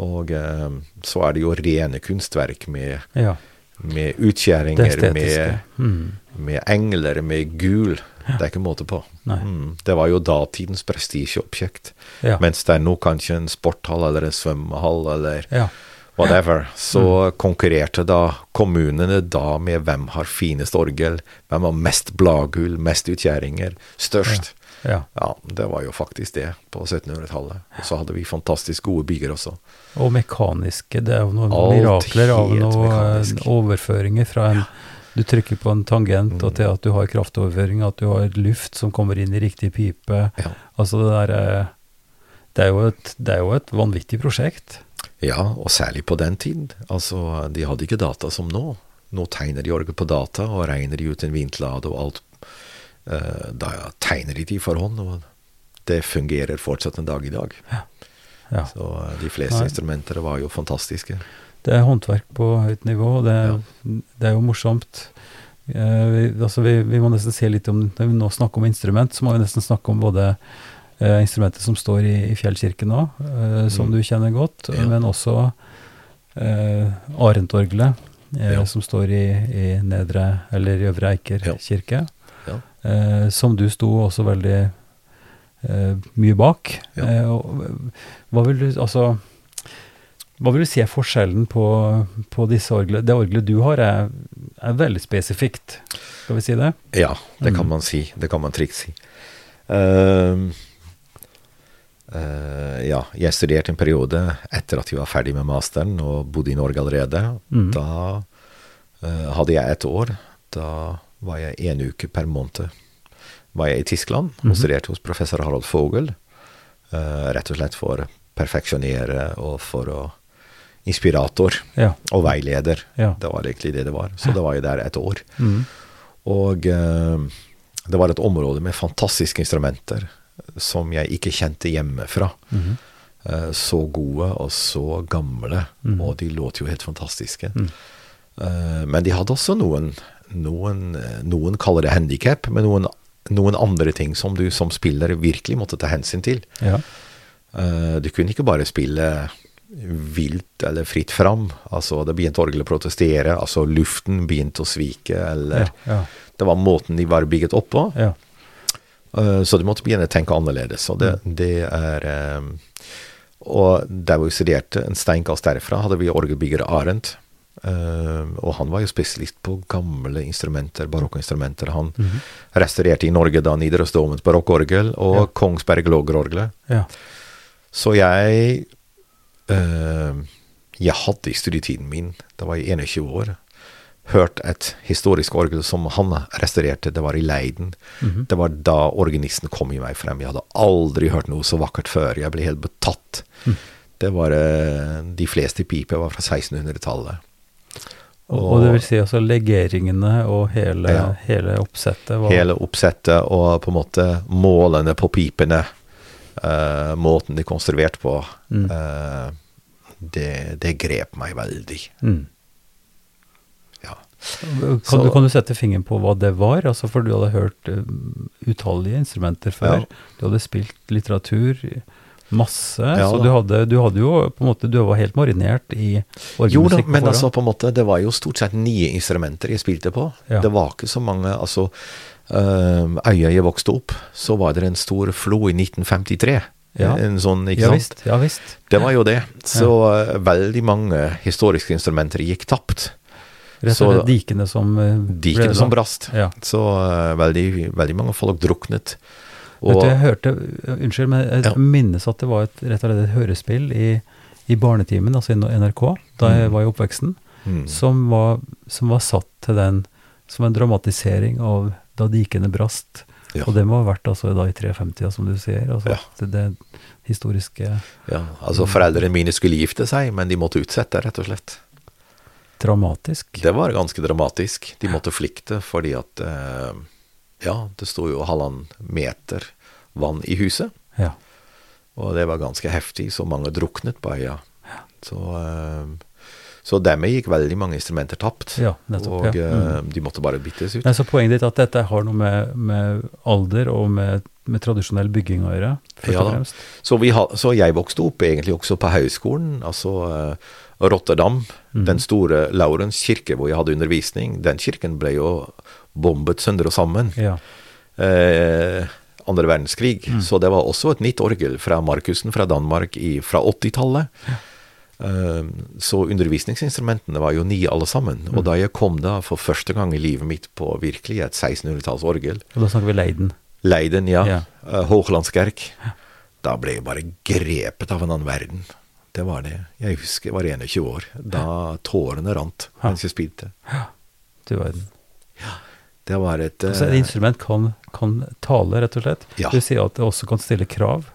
Og eh, så er det jo rene kunstverk med, ja. med utskjæringer, med, Mm. med engler, med gul. Det er ikke måte på. Mm. Det var jo datidens prestisjeobjekt. Ja. Mens det er nå kanskje en sporthall eller en svømmehall eller ja. whatever. Så Mm. konkurrerte da kommunene da med hvem har finest orgel, hvem har mest bladgull, mest utskjæringer, størst. Ja. Ja, det var jo faktisk det på 1700-tallet. Og så hadde vi fantastisk gode bygger også. Og mekaniske, det er jo noen Alt mirakler av noen mekanisk. overføringer fra en Du trykker på en tangent, Mm. og til at du har kraftoverføring, at du har luft som kommer inn i riktig pipe. Ja. Altså det der eh, det er, jo et, det er jo et vanvittig prosjekt. Ja, og særlig på den tiden. Altså, de hadde ikke data som nå. Nå tegner de orgel på data og regner de ut en vindlade og alt. Eh, da tegner de det i forhånd, og det fungerer fortsatt en dag i dag. Ja. Så eh, de fleste Nei. instrumenter var jo fantastiske. Det er håndverk på høyt nivå, og det, er- det er jo morsomt. Eh, vi, altså vi, vi må nesten se litt om Når vi nå snakker om instrument, så må vi nesten snakke om både eh, instrumentet som står i, i Fjellkirken nå, eh, som Mm. du kjenner godt, Ja. men også eh, Arentorgelet, eh, Ja. som står i, i Nedre eller i Øvre Eiker Ja. kirke. Ja. Eh, som du sto også veldig eh, mye bak. Ja. Eh, og, hva vil du Altså hva vil du si er forskjellen på, på disse orglene? Det orgelet du har, er, er veldig spesifikt. Skal vi si det? Ja, det kan Mm. man si. Det kan man trygt si. Uh, uh, ja, jeg studerte en periode etter at jeg var ferdig med masteren og bodde i Norge allerede. Mm. Da uh, hadde jeg et år. Da var jeg en uke per måned var jeg i Tyskland og Mhm. studerte hos professor Harald Vogel. Uh, rett og slett for å perfeksjonere og for å Inspirator Ja. og veileder. ja. Det var egentlig det det var. Så det var jeg der et år. Mm. Og uh, det var et område med fantastiske instrumenter som jeg ikke kjente hjemmefra. Mhm. uh, så gode og så gamle, Mhm. og de låt jo helt fantastiske. Mm. Eh, men de hadde også noen Noen, noen kaller det handikap, men noen, noen andre ting som du som spiller virkelig måtte ta hensyn til. ja. Eh, du kunne ikke bare spille vilt eller fritt fram. Altså, det begynte orgelet å protestere, altså luften begynte å svike, eller Ja. Ja. Det var måten de var bygget opp på. ja. Eh, Så du måtte begynne å tenke annerledes. Og det, det er eh, Og der vi studerte, en steinkast derfra, hadde vi orgelbygger Arendt. Eh, og han var jo spesialist på gamle instrumenter, barokkinstrumenter. Han Mhm. restaurerte i Norge da Nidarosdomens barokkorgel og Ja. Kongsberg Lågerorgelet. ja. Så jeg eh, Jeg hadde i studietiden min, da var jeg 21 år, hørt et historisk orgel som han restaurerte. Det var i Leiden. Mhm. Det var da organisten kom i meg frem. Jeg hadde aldri hørt noe så vakkert før. Jeg ble helt betatt. Mm. Det var eh, De fleste piper var fra 1600-tallet. Og, og det vil si altså legeringene og hele, Ja. hele oppsettet var Hele oppsettet og på en måte målene på pipene, Uh, måten de er konstruert på, Mm. Uh, det, det grep meg veldig. mm. Ja. Kan, Så- du, kan du sette fingeren på hva det var? Altså, for du hadde hørt uh, utallige instrumenter før. Ja. Du hadde spilt litteratur, masse. Ja så du hadde, du hadde jo på en måte Du var helt marinert i Jo da, men altså på en måte, det var jo stort sett nye instrumenter jeg spilte på. Ja. Det var ikke så mange altså, øh, Øya jeg vokste opp, så var det en stor flo i 1953. Ja. En sånn, ikke Ja sant? visst. Ja visst. Det var jo det. Så ja. veldig mange historiske instrumenter gikk tapt. Rett og slett dikene som eh, Dikene som brast. Ja. Så eh, veldig, veldig mange folk druknet. Vet du, jeg hørte Unnskyld, men jeg Ja. minnes at det var et, rett og slett et hørespill i, i Barnetimen, altså i NRK, da jeg Mm. var i oppveksten, mm, som, var, som var satt til den som en dramatisering av da dikene brast. ja, Og det må ha vært altså da i 53, som du sier. Altså Ja. det, det historiske ja, altså foreldrene mine skulle gifte seg, men de måtte utsette, rett og slett. dramatisk. Det var ganske dramatisk. De måtte flykte fordi at eh, Ja, det sto jo halvannen meter vann i huset. Ja. Og det var ganske heftig, så mange druknet på øya. Så, eh, så dermed gikk veldig mange instrumenter tapt. Ja, nettopp, og ja. eh, de måtte bare byttes ut. Nei, så poenget ditt er at dette har noe med, med alder og med, med tradisjonell bygging å gjøre, Ja og? Så, vi ha, så jeg vokste opp egentlig også på høyskolen, altså eh, Rotterdam. mm. Den store Laurens kirke hvor jeg hadde undervisning, den kirken ble jo bombet sønder og sammen. Ja. Eh, andre verdenskrig. Mm. Så det var også et nytt orgel fra Markussen fra Danmark i, fra 80-tallet. Eh, så undervisningsinstrumentene var jo nye alle sammen. Mm. Og da jeg kom da for første gang i livet mitt på virkelig et 1600-tallsorgel, Og da snakker vi Leiden. Leiden, ja, Ja. eh, Ja. da ble jeg bare grepet av en annen verden. Det var det. Jeg husker jeg var 21 år. Da tårene rant mens jeg spilte. Du verden. Det var et Altså, et eh, instrument kan, kan tale, rett og slett. Ja. Det vil si at det også kan stille krav.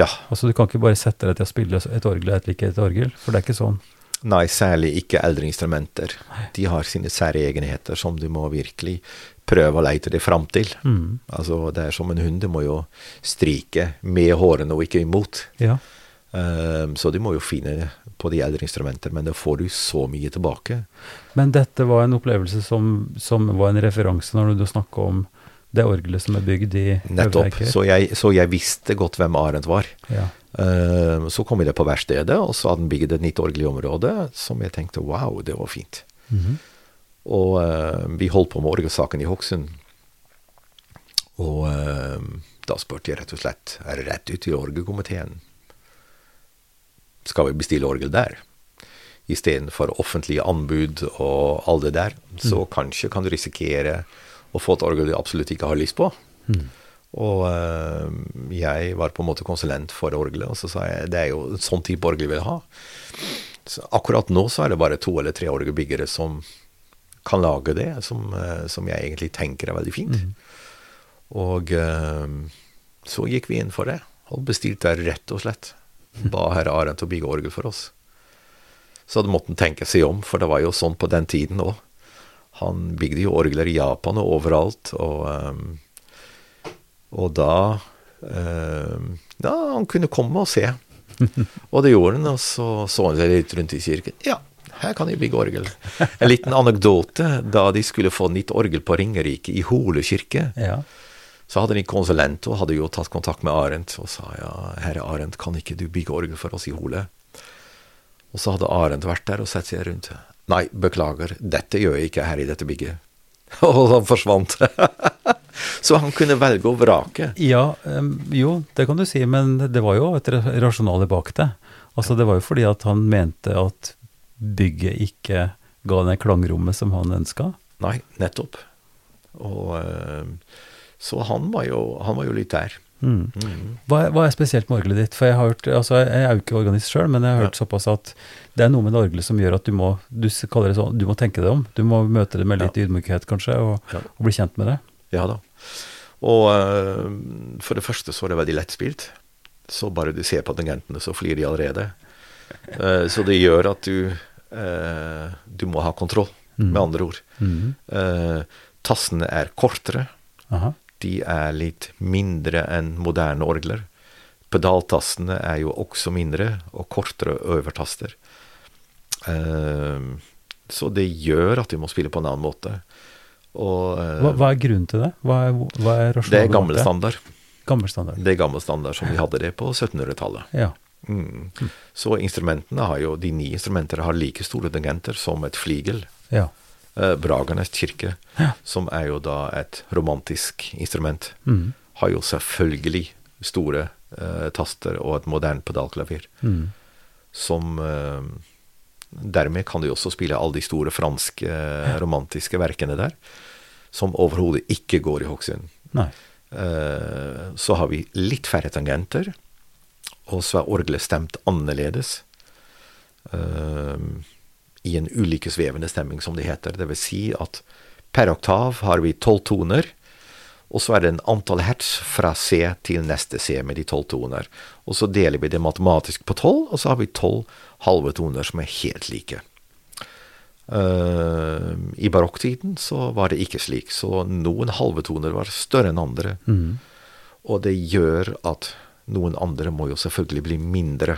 Ja. Altså, du kan ikke bare sette deg til å spille et orgel og et like et orgel, for det er ikke sånn. Nei, særlig ikke eldre instrumenter. De har sine særegenheter som du må virkelig prøve å leite deg fram til. Mm. Altså, det er som en hund, du må jo strike med hårene og ikke imot. Ja. Um, så du må jo finne på de eldre instrumenter, men det får du så mye tilbake. Men dette var en opplevelse som, som var en referanse når du snakka om det orgelet som er bygd i Nettopp. Så jeg, så jeg visste godt hvem Arendt var. Ja. Uh, så kom jeg det på verkstedet, og så hadde han bygd et nytt orgel i området, som jeg tenkte wow, det var fint. Mhm. Og uh, vi holdt på med orgelsaken i Hokksund. Og uh, da spurte jeg rett og slett rett ut til orgelkomiteen. Skal vi bestille orgel der? Istedenfor offentlige anbud og all det der. Så kanskje kan du risikere å få et orgel du absolutt ikke har lyst på. Mm. Og øh, jeg var på en måte konsulent for orgelet, og så sa jeg det er jo en sånn type orgel jeg vil ha. Så akkurat nå så er det bare to eller tre orgelbyggere som kan lage det, som, eh, som jeg egentlig tenker er veldig fint. Og øh, så gikk vi inn for det, og bestilte rett og slett. Ba herr Arendt å bygge orgel for oss. Så det måtte han tenke seg om, for det var jo sånn på den tiden òg. Han bygde jo orgler i Japan og overalt, og, eh, og da eh, Ja, han kunne komme og se. Og det gjorde han, og så så han seg litt rundt i kirken. Ja, her kan jeg bygge orgel. En liten anekdote. Da de skulle få nytt orgel på Ringerike, i Hole kirke, ja. Så hadde de en konsulent og hadde jo tatt kontakt med Arendt og sa ja, herre Arendt, kan ikke du bygge orgel for oss i Hole? Og så hadde Arendt vært der og sett seg rundt. Nei, beklager, dette gjør jeg ikke her i dette bygget. Og han forsvant. så han kunne velge og vrake. Ja, jo, det kan du si, men det var jo et ra- rasjonale bak det. Altså, det var jo fordi at han mente at bygget ikke ga det klangrommet som han ønska. Nei, nettopp. Og eh, Så han var jo, han var jo der. Mm. Mm. Hva, hva er spesielt med orgelet ditt? For jeg har hørt, altså jeg er jo ikke organist sjøl, men jeg har hørt såpass at det er noe med det orgelet som gjør at du må du kaller det sånn, du må tenke deg om. Du må møte det med litt ydmykhet, kanskje, og, Ja. og bli kjent med det. Ja da. Og uh, for det første så er det veldig lettspilt. Så bare du ser på tangentene, så flyr de allerede. Uh, så det gjør at du uh, Du må ha kontroll, Mm. med andre ord. Mm. Tassene er kortere. Aha. De er litt mindre enn moderne orgler. Pedaltastene er jo også mindre, og kortere øvertaster. Eh, så det gjør at vi må spille på en annen måte. Og eh, Hva, hva er grunnen til det? Hva er, hva er det er gammel standard. Gammel standard. Det er gammel standard som vi hadde det på 1700-tallet. Ja. Mm. Så instrumentene har jo, de nye instrumentene har like store tangenter som et flygel. ja. Eh, Bragernes kirke, Ja. som er jo da et romantisk instrument, mm. har jo selvfølgelig store eh, taster og et moderne pedalklavier. Mm. Som eh, Dermed kan de også spille alle de store franske eh, romantiske verkene der, som overhodet ikke går i Hokksund. Eh, så har vi litt færre tangenter, og så er orgelet stemt annerledes. eh, I en ulikesvevende stemming, som det heter. Det vil si at per oktav har vi tolv toner, og så er det en antall hertz fra C til neste C med de tolv toner. Og så deler vi det matematisk på tolv, og så har vi tolv halve toner som er helt like. Uh, I barokktiden så var det ikke slik, så noen halve toner var større enn andre. Mm. Og det gjør at noen andre må jo selvfølgelig bli mindre.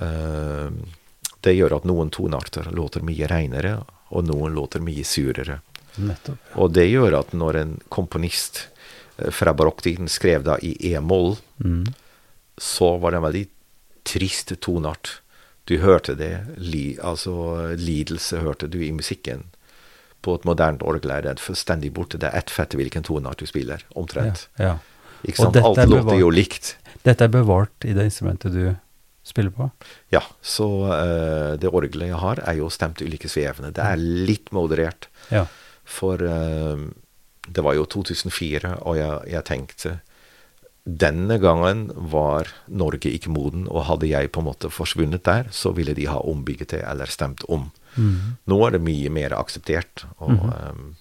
Eh, det gjør at noen tonearter låter mye reinere, og noen låter mye surere. Nettopp. Og det gjør at når en komponist eh, fra barokktiden skrev da i e-moll, Mm. så var det en veldig trist toneart. Du hørte det, li, altså lidelse hørte du i musikken. På et moderne orgel er det fullstendig borte. Det er ett fett hvilken toneart du spiller, omtrent. Ja, ja. Ikke sant? Alt er låter jo likt. Dette er bevart i det instrumentet du spiller på? Ja, så uh, det orgelet jeg har, er jo stemt ulike svevende. Det er litt moderert. Ja. For uh, det var jo 2004, og jeg, jeg tenkte denne gangen var Norge ikke moden, og hadde jeg på en måte forsvunnet der, så ville de ha ombygget det eller stemt om. Mhm. Nå er det mye mer akseptert. Og, Mm -hmm.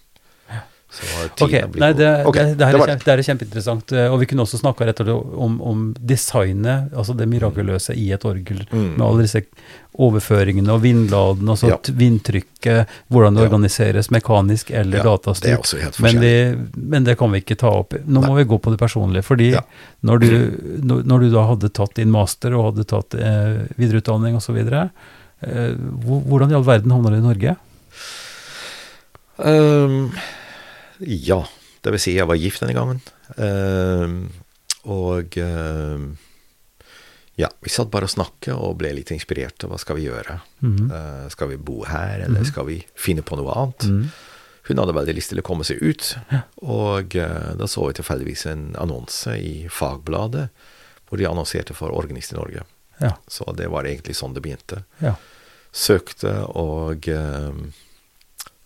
Blitt nei, det, god. Ok, det, det, her det er det er kjempeinteressant. eh, Og vi kunne også snakka om, om designet, altså det mirakuløse i et orgel, Mm. med alle disse overføringene og vindladene, altså Ja. vindtrykket, hvordan det Ja. organiseres mekanisk eller Ja, datastyrt. Men, det, men det kan vi ikke ta opp. Nå må vi gå på det personlige. Fordi Ja. når, du, når, du da hadde tatt din master og hadde tatt eh, videreutdanning osv., eh, hvor- hvordan i all verden havna du i Norge? Ehm, ja, det vil si jeg var gift denne gangen. Ehm, og ehm, ja, vi satt bare og snakket og ble litt inspirert. Hva skal vi gjøre? Mhm. Eh, skal vi bo her, eller Mhm. skal vi finne på noe annet? Mm. Hun hadde veldig lyst til å komme seg ut, og eh, da så vi tilfeldigvis en annonse i Fagbladet hvor de annonserte for Organist i Norge. Ja. Så det var egentlig sånn det begynte. Ja. Søkte, og ehm,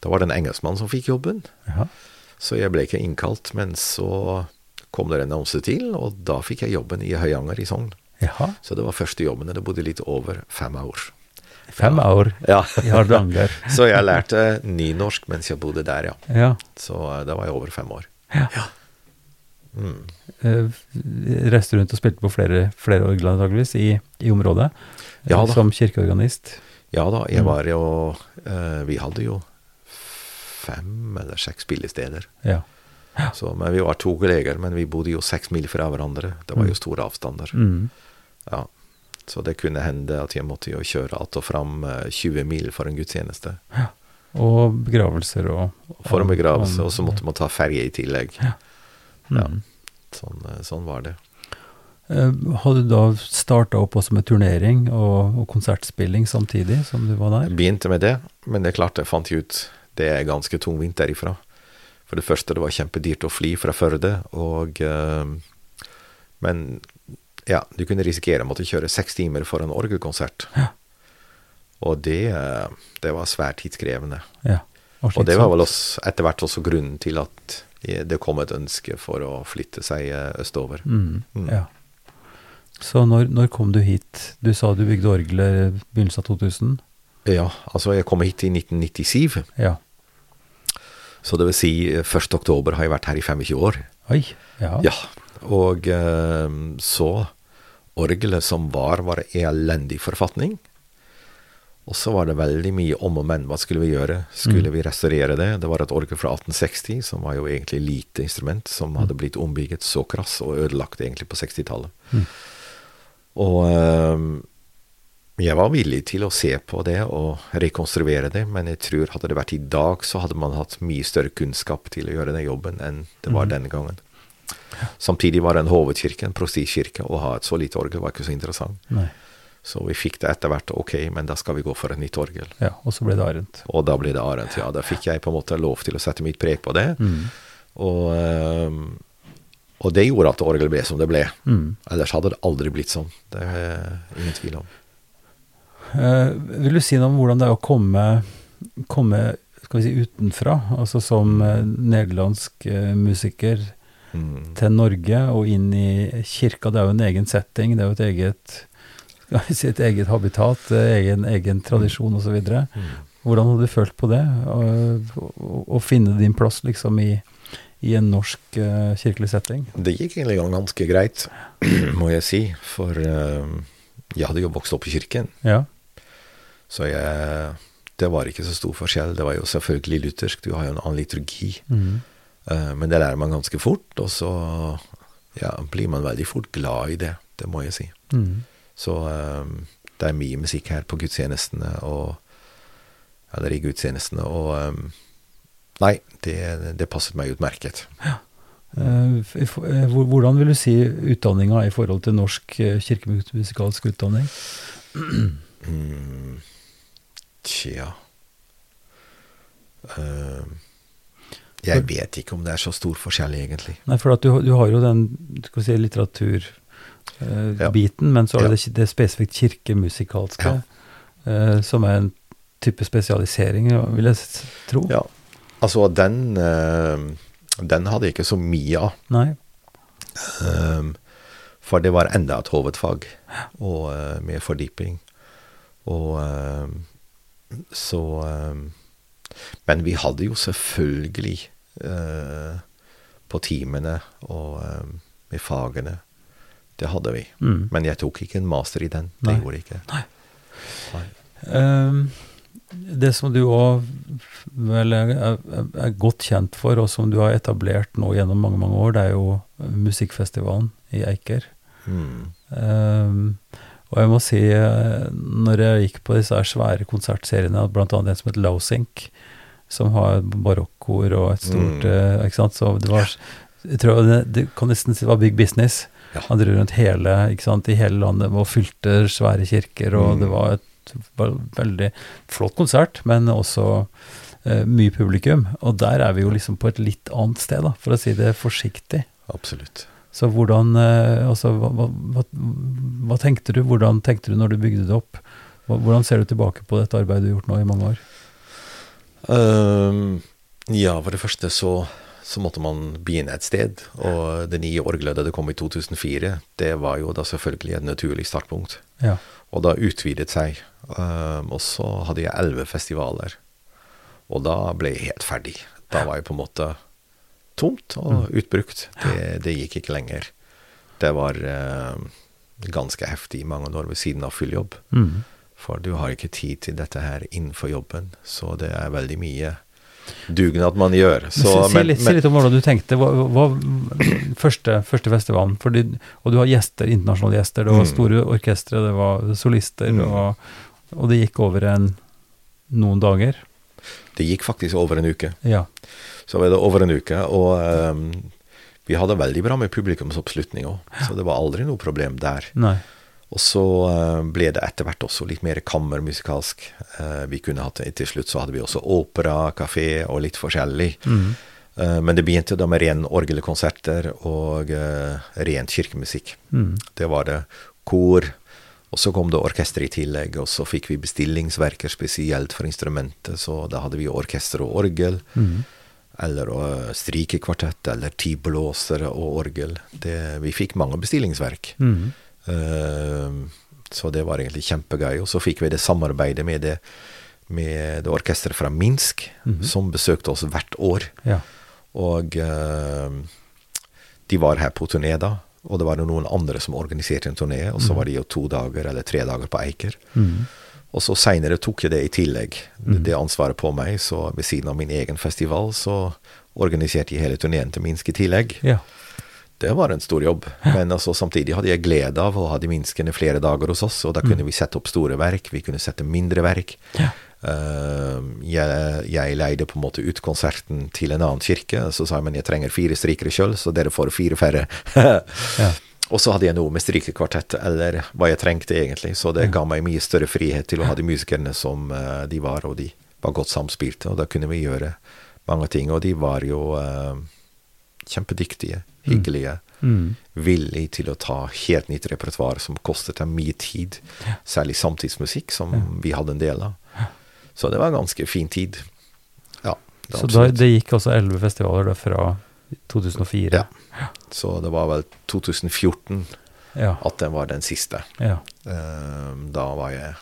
da var det en engelskmann som fikk jobben. Ja. Så jeg ble ikke innkalt, men så kom det en annonse til, og da fikk jeg jobben i Høyanger i Sogn. Jaha. Så det var første jobben, og det bodde litt over fem år. Fem år Ja. i Hardanger. så jeg lærte nynorsk mens jeg bodde der, ja. Ja. Så eh, da var jeg over fem år. Ja. Mm. Eh, Reiste rundt og spilte på flere, flere orgler antakeligvis i, i området. eh, Ja da. Som kirkeorganist. Ja da, jeg Mm. var jo eh, Vi hadde jo fem eller seks spillesteder. Ja. Så, men vi var to kolleger, men vi bodde jo seks mil fra hverandre. Det var Mm. jo store avstander. Mm. Ja. Så det kunne hende at jeg måtte jo kjøre att og fram eh, 20 mil for en gudstjeneste. Og begravelser og For en begravelse, og- og så måtte man ta ferje i tillegg. Mm. ja. Sånn, eh, sånn var det. Eh, Hadde du da starta opp også med turnering og, og konsertspilling samtidig som du var der? Begynte med det, men det klarte jeg fant ut det er ganske tungvint derifra. For det første, det var kjempedyrt å fly fra Førde, og eh, Men ja, du kunne risikere å måtte kjøre seks timer for en orgelkonsert. Ja. Og det, eh, det var svært tidskrevende. Ja. Og det var vel også, etter hvert også grunnen til at det kom et ønske for å flytte seg eh, østover. Mm. Mm. Ja. Så når, når kom du hit? Du sa du bygde orgelet i begynnelsen av 2000? Ja, altså jeg kom hit i 1997, Ja. Så det vil si eh, 1. oktober har jeg vært her i 25 år. Oi. Ja. Ja, og eh, så orgelet som var, var i elendig forfatning. Og så var det veldig mye om og men. Hva skulle vi gjøre? Skulle Mm. vi restaurere det? Det var et orgel fra 1860, som var jo egentlig lite instrument, som hadde blitt ombygget så krass og ødelagt egentlig på 60-tallet. Mm. Og eh, jeg var villig til å se på det og rekonstruere det, men jeg tror hadde det vært i dag, så hadde man hatt mye større kunnskap til å gjøre den jobben enn det var mm. denne gangen. Samtidig var det en hovedkirke, en prostikirke. å ha et så lite orgel var ikke så interessant. Nei. Så vi fikk det etter hvert, ok, men da skal vi gå for et nytt orgel. Ja, og så ble det Arendt. Og da ble det Arendt, ja. Da fikk jeg på en måte lov til å sette mitt preg på det. Mm. Og ehm, Og det gjorde at orgelet ble som det ble. Mm. Ellers hadde det aldri blitt sånn. Det er ingen tvil om. Eh, vil du si noe om hvordan det er å komme, komme skal vi si, utenfra, altså som eh, nederlandsk eh, musiker Mm. til Norge og inn i kirka? Det er jo en egen setting, det er jo et eget skal vi si, et eget habitat, egen, egen tradisjon osv. Mm. Hvordan har du følt på det? Å finne din plass liksom i, i en norsk uh, kirkelig setting? Det gikk egentlig ganske greit, må jeg si. For uh, jeg hadde jo vokst opp i kirken. Ja. Så jeg, det var ikke så stor forskjell. Det var jo selvfølgelig luthersk, du har jo en annen liturgi. Mhm. Eh, men det lærer man ganske fort, og så ja, blir man veldig fort glad i det. Det må jeg si. Mm. Så eh, det er mye musikk her på gudstjenestene, og Eller i gudstjenestene, og eh, Nei, det, det passet meg utmerket. Hvor- Hvordan vil du si utdanninga i forhold til norsk kirkemusikalsk utdanning? Mm, tja uh, Jeg vet ikke om det er så stor forskjell, egentlig. Nei, for du, du har jo den skal vi si, litteraturbiten, Ja. men så er Ja. det, det spesifikt kirkemusikalske, Ja. uh, som er en type spesialisering, vil jeg tro. Ja, altså den eh, Den hadde jeg ikke så mye av. Nei? Um, for det var enda et hovedfag, og uh, med fordyping. Og så um, Men vi hadde jo selvfølgelig eh, på timene og um, med fagene. Det hadde vi. Mm. Men jeg tok ikke en master i den. Det Nei. gjorde jeg ikke. Nei. Ehm, det som du òg vel er, er, godt kjent for, og som du har etablert nå gjennom mange mange år, det er jo musikkfestivalen i Eiker. Mm. Ehm, og jeg må si, eh, når jeg gikk på disse svære konsertseriene, annet en som heter Lowsink, som har barokkor og et stort Mm. eh, Ikke sant, så det var jeg tror det, det kan nesten si det var big business. Ja. Han dro rundt hele, ikke sant, i hele landet og fylte svære kirker, og Mm. det var et var veldig flott konsert, men også eh, mye publikum. Og der er vi jo liksom på et litt annet sted, da, for å si det forsiktig. Absolutt. Så hvordan eh, Altså, hva, hva, hva, hva tenkte du? Hvordan tenkte du når du bygde det opp? Hvordan ser du tilbake på dette arbeidet du har gjort nå i mange år? Um, ja, for det første så, så måtte man begynne et sted. Og det nye orgelet da det kom i 2004, det var jo da selvfølgelig et naturlig startpunkt. Ja. Og da utvidet seg. Um, og så hadde jeg elleve festivaler. Og da ble jeg helt ferdig. Da var jeg på en måte tomt og utbrukt. Det, det gikk ikke lenger. Det var eh, ganske heftig i mange år ved siden av full jobb. Mm. For du har ikke tid til dette her innenfor jobben, så det er veldig mye dugnad man gjør. Så, si, men- litt, si litt om hvordan du tenkte. Hva, hva, første, første festivalen, fordi, og du har gjester, internasjonale gjester. Det var Mm. store orkestre, det var solister, Mm. og, og det gikk over en, noen dager. Det gikk faktisk over en uke. Ja. Så var det over en uke, og um, vi hadde veldig bra med publikumsoppslutning òg, så det var aldri noe problem der. Nei. Og så eh, ble det etter hvert også litt mer kammermusikalsk. Eh, vi kunne hatt Til slutt så hadde vi også opera, kafé og litt forskjellig. Mm. Eh, men det begynte da med ren orgelkonserter og rent kirkemusikk. Mm. Det var det kor, og så kom det orkester i tillegg, og så fikk vi bestillingsverker spesielt for instrumentet, så da hadde vi orkester og orgel, Mm. Eller strykekvartett, eller ti blåsere og orgel. Det, vi fikk mange bestillingsverk. Mm. Uh, så det var egentlig kjempegøy. Og så fikk vi det samarbeidet med det, med det orkesteret fra Minsk, mm. som besøkte oss hvert år. Ja. Og uh, de var her på turné da, og det var noen andre som organiserte en turné, og så Mhm. var de jo to dager eller tre dager på Eiker. Mm. Og så seinere tok jeg det i tillegg, mm. det ansvaret på meg, så ved siden av min egen festival så organiserte jeg hele turneen til Minsk i tillegg. ja. Det var en stor jobb, men altså, samtidig hadde jeg glede av å ha de minskene flere dager hos oss, og da kunne vi sette opp store verk, vi kunne sette mindre verk. Ja. Uh, jeg, jeg leide på en måte ut konserten til en annen kirke, så sa jeg men jeg trenger fire strikere sjøl, så dere får fire færre. Ja. Og så hadde jeg noe med strykekvartett, eller hva jeg trengte egentlig, så det ga meg mye større frihet til å ha de musikerne som eh, de var, og de var godt samspilte, og da kunne vi gjøre mange ting, og de var jo uh, kjempedyktige, hyggelige, Mm. Villig til å ta helt nytt repertoar som kostet dem mye tid. Særlig samtidsmusikk, som vi hadde en del av. Så det var en ganske fin tid. Ja. Så da, det gikk altså elleve festivaler da fra 2004? Ja. Så det var vel 2014 Ja. at den var den siste. ja. Eh, Da var jeg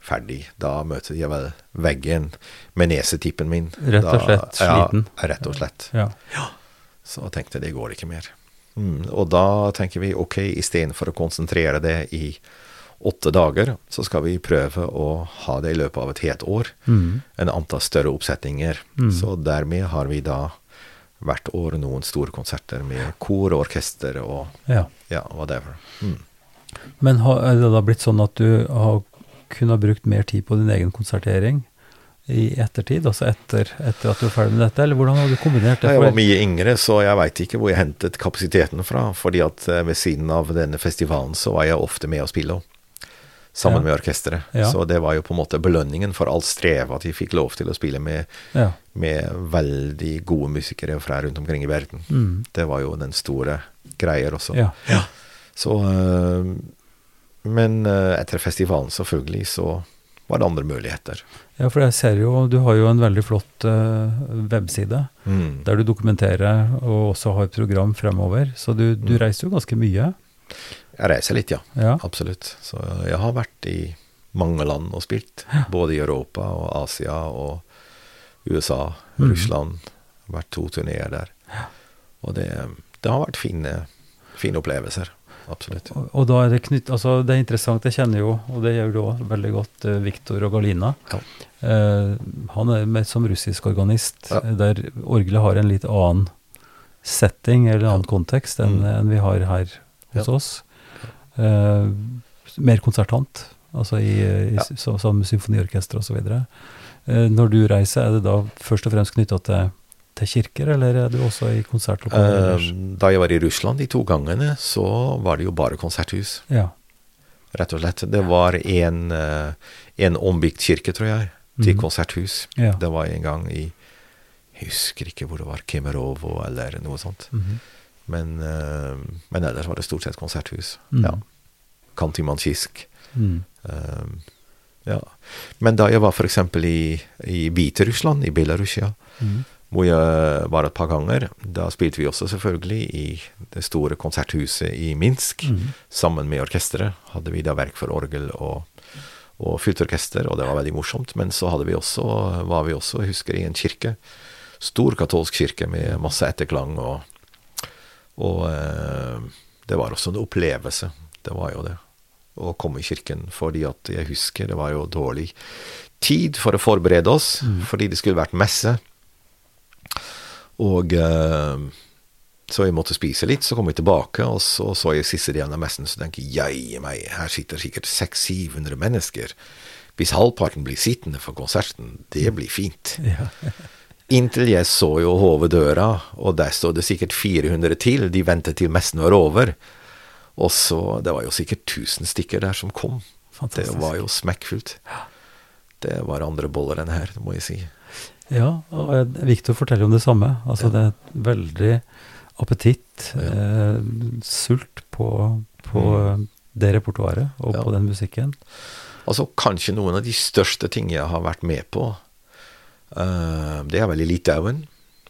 ferdig. Da møtte jeg vel veggen med nesetippen min. Rett og Da- slett sliten. Ja, rett og slett. ja. Så jeg det går ikke mer. Mm. Og da tenker vi ok, istedenfor å konsentrere det i åtte dager, så skal vi prøve å ha det i løpet av et helt år. Mm. En antall større oppsetninger. Mm. Så dermed har vi da hvert år noen store konserter med kor og orkester og ja. ja, whatever. Mm. Men har, er det da blitt sånn at du har kunnet brukt mer tid på din egen konsertering i ettertid? Altså etter, etter at du er ferdig med dette, eller hvordan har du kombinert det? Jeg var mye yngre, så jeg veit ikke hvor jeg hentet kapasiteten fra. Fordi at eh, ved siden av denne festivalen så var jeg ofte med å spille òg. Sammen Ja. med orkesteret. Ja. Så det var jo på en måte belønningen for alt strev at de fikk lov til å spille med, ja. med veldig gode musikere fra rundt omkring i verden. Mm. Det var jo den store greier også. ja. ja. Så eh, Men eh, etter festivalen, selvfølgelig, så var det andre muligheter. Ja, for jeg ser jo, du har jo en veldig flott uh, webside, Mm. der du dokumenterer og også har et program fremover. Så du, du Mm. reiser jo ganske mye. Jeg reiser litt, ja. Ja. Absolutt. Så jeg har vært i mange land og spilt. Både i Europa og Asia og USA, mm. Russland. Vært to turneer der. Og det, det har vært fine, fine opplevelser. Absolutt. Og, og da er det knytt, altså det er interessant, jeg kjenner jo, og det gjør du også veldig godt, eh, Viktor og Galina. Ja. Eh, han er med som russisk organist, Ja. der orgelet har en litt annen setting, eller en annen kontekst, enn Mm. enn vi har her hos oss. Uh, mer konsertant, altså i, i Ja. så, som symfoniorkester osv. Uh, når du reiser, er det da først og fremst knytta til, til kirker, eller er du også i konsertlokaler? Eh, Da jeg var i Russland de to gangene, så var det jo bare konserthus. Ja. Rett og slett. Det var en, eh, en ombygd kirke, tror jeg, til mm. konserthus. Ja. Det var en gang i Jeg husker ikke hvor det var, Kemerovo eller noe sånt. Mhm. Men, uh, men ellers var det stort sett konserthus. Mm. Ja. Kantimanskisk. Mm. Uh, ja. Men da jeg var f.eks. i, i Hviterussland, i Belarusia, mm. hvor jeg var et par ganger, da spilte vi også selvfølgelig i det store konserthuset i Minsk. Mhm. Sammen med orkesteret hadde vi da verk for orgel og, og fylt orkester, og det var veldig morsomt. Men så vi også, var vi også, jeg husker, i en kirke. Stor katolsk kirke med masse etterklang, og, og eh, det var også en opplevelse. Det var jo det. Å komme i kirken, fordi at jeg husker det var jo dårlig tid for å forberede oss, Mm. fordi det skulle vært messe. Og eh, så jeg måtte spise litt, så kom jeg tilbake, og så så jeg siste delen av messen, så tenker jeg, meg, her sitter sikkert 600-700 mennesker. Hvis halvparten blir sittende for konserten, det blir fint. Ja. Inntil jeg så jo hoveddøra, og der stod det sikkert 400 til, de ventet til messen var over. Og så, det var jo sikkert 1000 stykker der som kom. Det var jo smekkfullt. Det var andre boller enn her, må jeg si. Ja, og eh, Victor forteller om det samme. Altså Ja. det er veldig appetitt, Ja. eh, sult på, på Mm. det repertoaret og Ja. på den musikken. Altså kanskje noen av de største ting jeg har vært med på, det er vel i Litauen.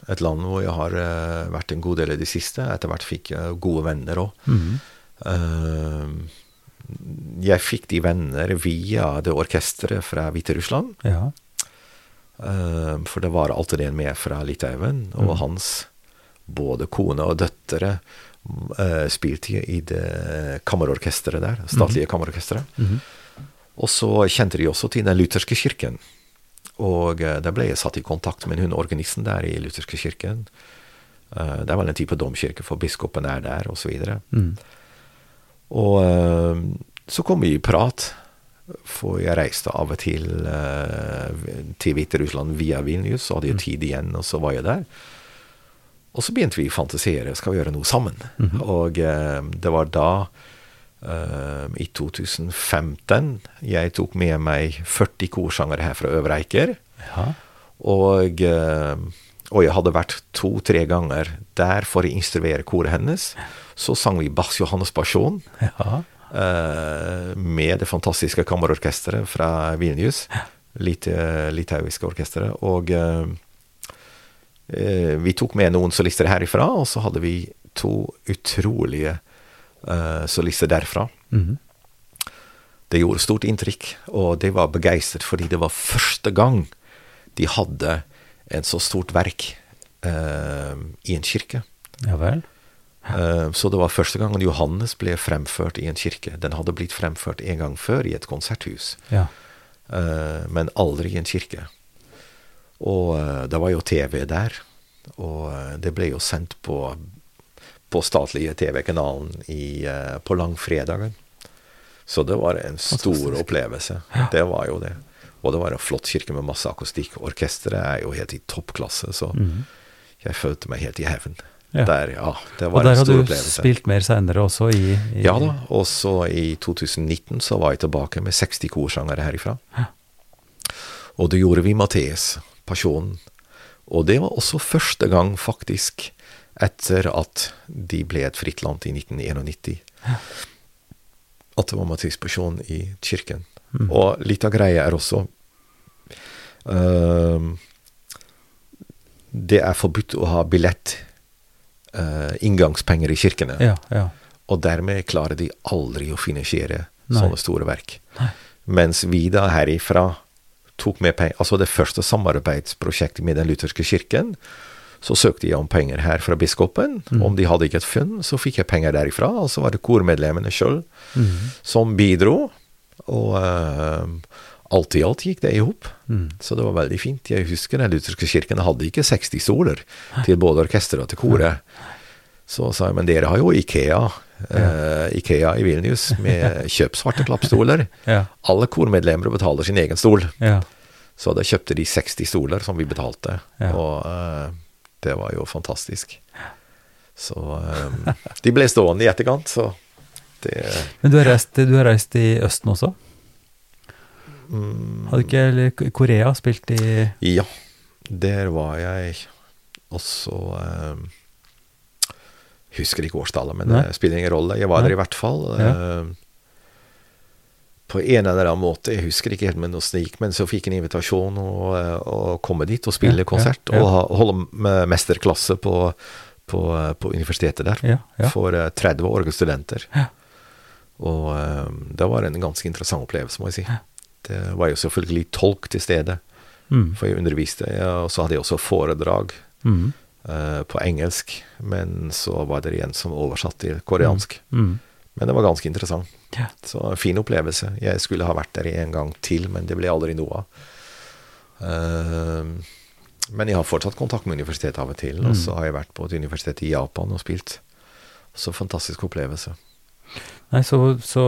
Et land hvor jeg har eh, vært en god del i det siste. Etter hvert fikk jeg gode venner òg. Mm. jeg fikk de venner via det orkesteret fra Hviterussland. Ja. Eh, for det var alltid en med fra Litauen, og Mm. hans både kone og døtre eh, spilte i det kammerorkesteret der, statlige kammerorkesteret. Mm. Og så kjente de også til den lutherske kirken. Og eh, da ble jeg satt i kontakt med hun organisten der i lutherske kirken. Eh, det er vel en type domkirke, for biskopen er der, osv. Og, Mm. og eh, så kom vi i prat, for jeg reiste av og til til Hviterussland via Vilnius, så hadde jeg tid igjen, og så var jeg der. Og så begynte vi å fantasere, skal vi gjøre noe sammen? Mhm. Og eh, det var da, i 2015, jeg tok med meg 40 korsangere her fra Øvre Eiker. ja. Og eh, og jeg hadde vært to-tre ganger der for å instruere koret hennes. Så sang vi Bass Johannes Pasjon Ja. eh, med det fantastiske kammerorkesteret fra Vilnius. Lit, litauiske orkesteret. Og eh, eh, vi tok med noen solister herifra, og så hadde vi to utrolige eh, solister derfra. Mhm. Det gjorde stort inntrykk, og de var begeistret fordi det var første gang de hadde en så stort verk eh, i en kirke. Ja vel. Eh, så det var første gangen Johannes ble fremført i en kirke. Den hadde blitt fremført en gang før i et konserthus, Ja. eh, men aldri i en kirke. Og det var jo TV der, og det ble jo sendt på, på statlige TV-kanalen i, eh, på langfredagen. Så det var en stor Fantastisk. opplevelse. Det var jo det. Og det var en flott kirke med masse akustikk. Orkesteret er jo helt i toppklasse, så mm. jeg følte meg helt i heaven. Ja. Der, ja, det Og der en har du opplevelse. spilt mer seinere også, i, i Ja da, og så i 2019 så var jeg tilbake med 60 korsangere herifra. Og det gjorde vi Matteus, Pasjonen. Og det var også første gang, faktisk, etter at de ble et fritt land i 1991. At det var Matteus Pasjon i kirken. Mm. Og litt av greia er også uh, Det er forbudt å ha billett, uh, inngangspenger i kirkene. Ja, ja. Og dermed klarer de aldri å finansiere Nei. sånne store verk. Nei. Mens vi da herifra tok med penger Altså det første samarbeidsprosjektet med den lutherske kirken, så søkte jeg om penger her fra biskopen. Mm. Om de hadde ikke et funn, så fikk jeg penger derifra. Og så var det kormedlemmene sjøl mm. som bidro. Og uh, alt i alt gikk det i hop. Mm. Så det var veldig fint. Jeg husker den lutherske kirken hadde ikke 60 stoler til både orkesteret og til koret. Så sa jeg, men dere har jo Ikea, eh, Ikea i Vilnius med kjøp svarte klappstoler. Ja, Alle kormedlemmer betaler sin egen stol. ja. Så da kjøpte de 60 stoler som vi betalte, Ja. og eh, det var jo fantastisk. Så um, de ble stående i etterkant, så det Men du har, reist, du har reist i Østen også? mm, Hadde ikke eller Korea spilt i Ja, der var jeg også um, Husker ikke årstallet, men det spiller ingen rolle. Jeg var der i hvert fall. Ja. eh, på en eller annen måte, jeg husker ikke helt men åssen det gikk, men så fikk jeg en invitasjon å, eh, å komme dit og spille Ja, ja, konsert. ja. Og ha, holde med mesterklasse på, på, på universitetet der. Ja, ja. For eh, 30 orgelstudenter. Ja. Og um, det var en ganske interessant opplevelse, må jeg si. Det var jo selvfølgelig tolk til stede. Mm. For jeg underviste, ja, og så hadde jeg også foredrag Mm. eh, på engelsk. Men så var det en som oversatt til koreansk. Mm. Men det var ganske interessant. Ja. Så fin opplevelse. Jeg skulle ha vært der en gang til, men det ble aldri noe av. Uh, men jeg har fortsatt kontakt med universitetet av og til. Og så har jeg vært på et universitet i Japan og spilt. Så fantastisk opplevelse. Nei, så, så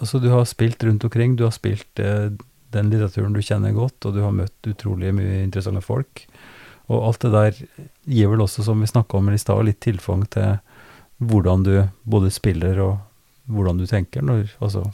altså, du har spilt rundt omkring. Du har spilt eh, den litteraturen du kjenner godt, og du har møtt utrolig mye interessante folk. Og alt det der gir vel også, som vi snakka om i stad, litt tilfang til hvordan du både spiller og hvordan du tenker når, altså,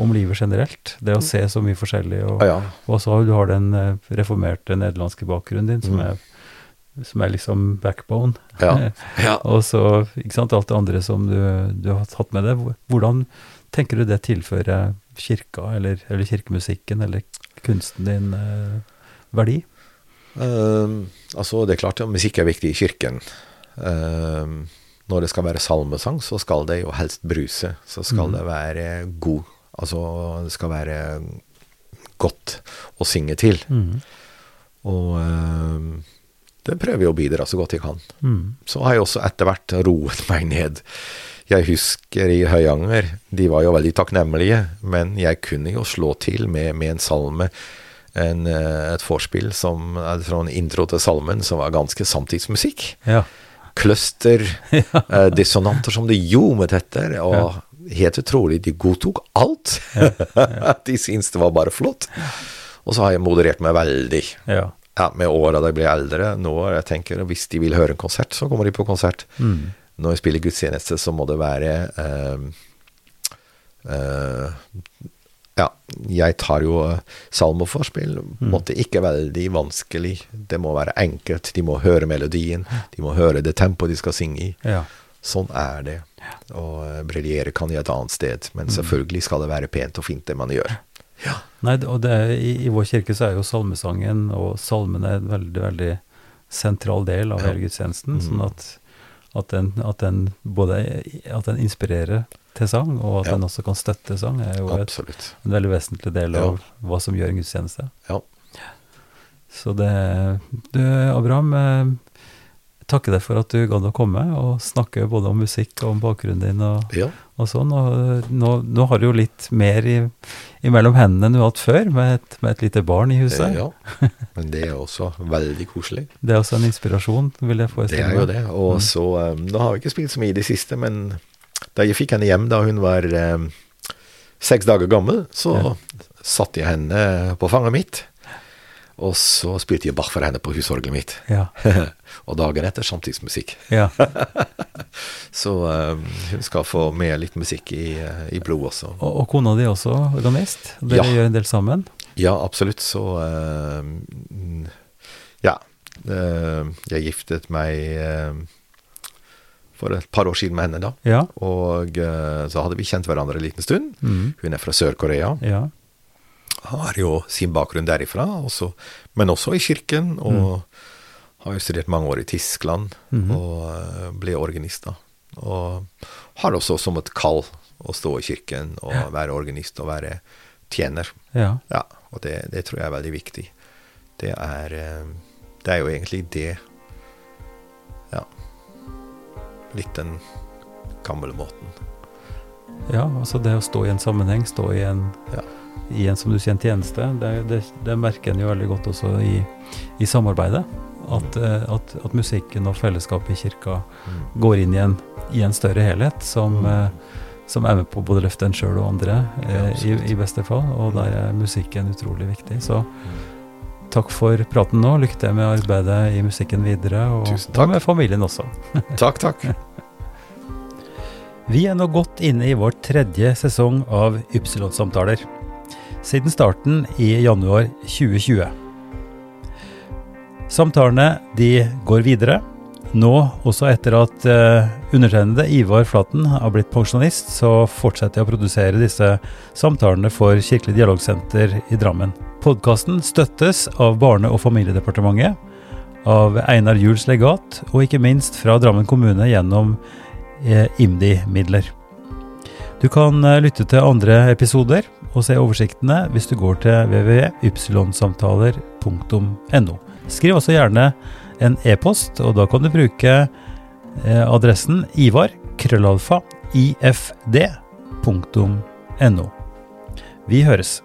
om livet generelt. Det å se så mye forskjellig. Og, ja, ja. og så har du har den eh, reformerte nederlandske bakgrunnen din, som, Mm. er, som er liksom backbone. Ja. ja. Og så ikke sant, alt det andre som du, du har tatt med deg. Hvordan tenker du det tilfører kirka, eller, eller kirkemusikken, eller kunsten din eh, verdi? Ehm, altså, det er klart at musikk er viktig i kirken. Ehm, når det skal være salmesang, så skal det jo helst bruse. Så skal mm. det være god. Altså, det skal være godt å synge til. Mm. Og øh, det prøver jeg å bidra så godt jeg kan. Mm. Så har jeg også etter hvert roet meg ned. Jeg husker i Høyanger, de var jo veldig takknemlige, men jeg kunne jo slå til med, med en salme, en, eh, et vorspiel, som, altså en intro til salmen, som var ganske samtidsmusikk. Ja. Cluster, eh, dissonanter som de ljomet etter, og helt utrolig, de godtok alt. de syntes det var bare flott. Og så har jeg moderert meg veldig ja. ja, med åra jeg blir eldre. Nå jeg tenker Hvis de vil høre en konsert, så kommer de på konsert. Mm. Når jeg spiller gudstjeneste, så må det være eh, eh, Ja, jeg tar jo uh, salmoforspill. Mm. Måtte ikke veldig vanskelig. Det må være enkelt. De må høre melodien. De må høre det tempoet de skal synge i. Ja. Sånn er det. Og uh, briljere kan i et annet sted. Men mm. selvfølgelig skal det være pent og fint, det man gjør. Ja. Nei, og det er, i, i, vår kirke så er jo salmesangen og salmene en veldig, veldig sentral del av hele gudstjenesten. Mm. Sånn at, at, den, at, den, både at den inspirerer til sang, og at ja. den også kan støtte sang, er jo et, en veldig vesentlig del av ja. hva som gjør en gudstjeneste. Ja. Så det Du, Abraham, jeg takker deg for at du gadd å komme og snakke både om musikk og om bakgrunnen din og, ja. og sånn. Og nå, nå, har du jo litt mer i, imellom hendene enn du har hatt før, med et, med et lite barn i huset. Ja, men det er også veldig koselig. Det er også en inspirasjon, vil jeg forestille meg. Det er jo det. Og mm. så um, Nå har vi ikke spilt så mye i det siste, men da jeg fikk henne hjem da hun var eh, seks dager gammel, så ja. satte jeg henne på fanget mitt. Og så spilte jeg Bach for henne på husorgelet mitt. Ja. og dagen etter samtidsmusikk. Ja. så um, hun skal få med litt musikk i, uh, i blod også. Og, og, kona di også organist? Dere ja. gjør en del sammen? Ja, absolutt. Så uh, Ja. Uh, jeg giftet meg for et par år siden med henne, da. Ja. Og så hadde vi kjent hverandre en liten stund. Mm. Hun er fra Sør-Korea. Ja har jo sin bakgrunn derifra, også, men også i kirken. Og mm. har jo studert mange år i Tyskland mm og uh, ble organist, da. Og har også som et kall å stå i kirken og ja. være organist og være tjener. Ja. ja og det, det, tror jeg er veldig viktig. Det er, uh, det er jo egentlig det Litt den gamle måten. Ja, altså det å stå i en sammenheng, stå i en ja i en som du sier, en tjeneste. Det, det, det merker en jo veldig godt også i, i samarbeidet. At, eh, at, at, musikken og fellesskapet i kirka mm. går inn i en, i en større helhet som, mm. eh, som, er med på både løfte en sjøl og andre, ja, eh, i, i, beste fall. Og der er musikken utrolig viktig. Så mm. Takk for praten nå. Lykke til med arbeidet i musikken videre, og, og med familien også. takk, takk. Vi er nå godt inne i vår tredje sesong av Ypsilon-samtaler siden starten i januar 2020. Samtalene de går videre, nå også etter at uh, undertegnede Ivar Flaten har blitt pensjonist, så fortsetter jeg å produsere disse samtalene for Kirkelig dialogsenter i Drammen. Podkasten støttes av Barne- og familiedepartementet, av Einar Juels legat, og ikke minst fra Drammen kommune gjennom eh, IMDi-midler. Du kan uh, lytte til andre episoder og se oversiktene hvis du går til www.ypsilonsamtaler.no. Skriv også gjerne en e-post, og da kan du bruke eh, adressen ivar krøllalfa ifd.no. Vi høres.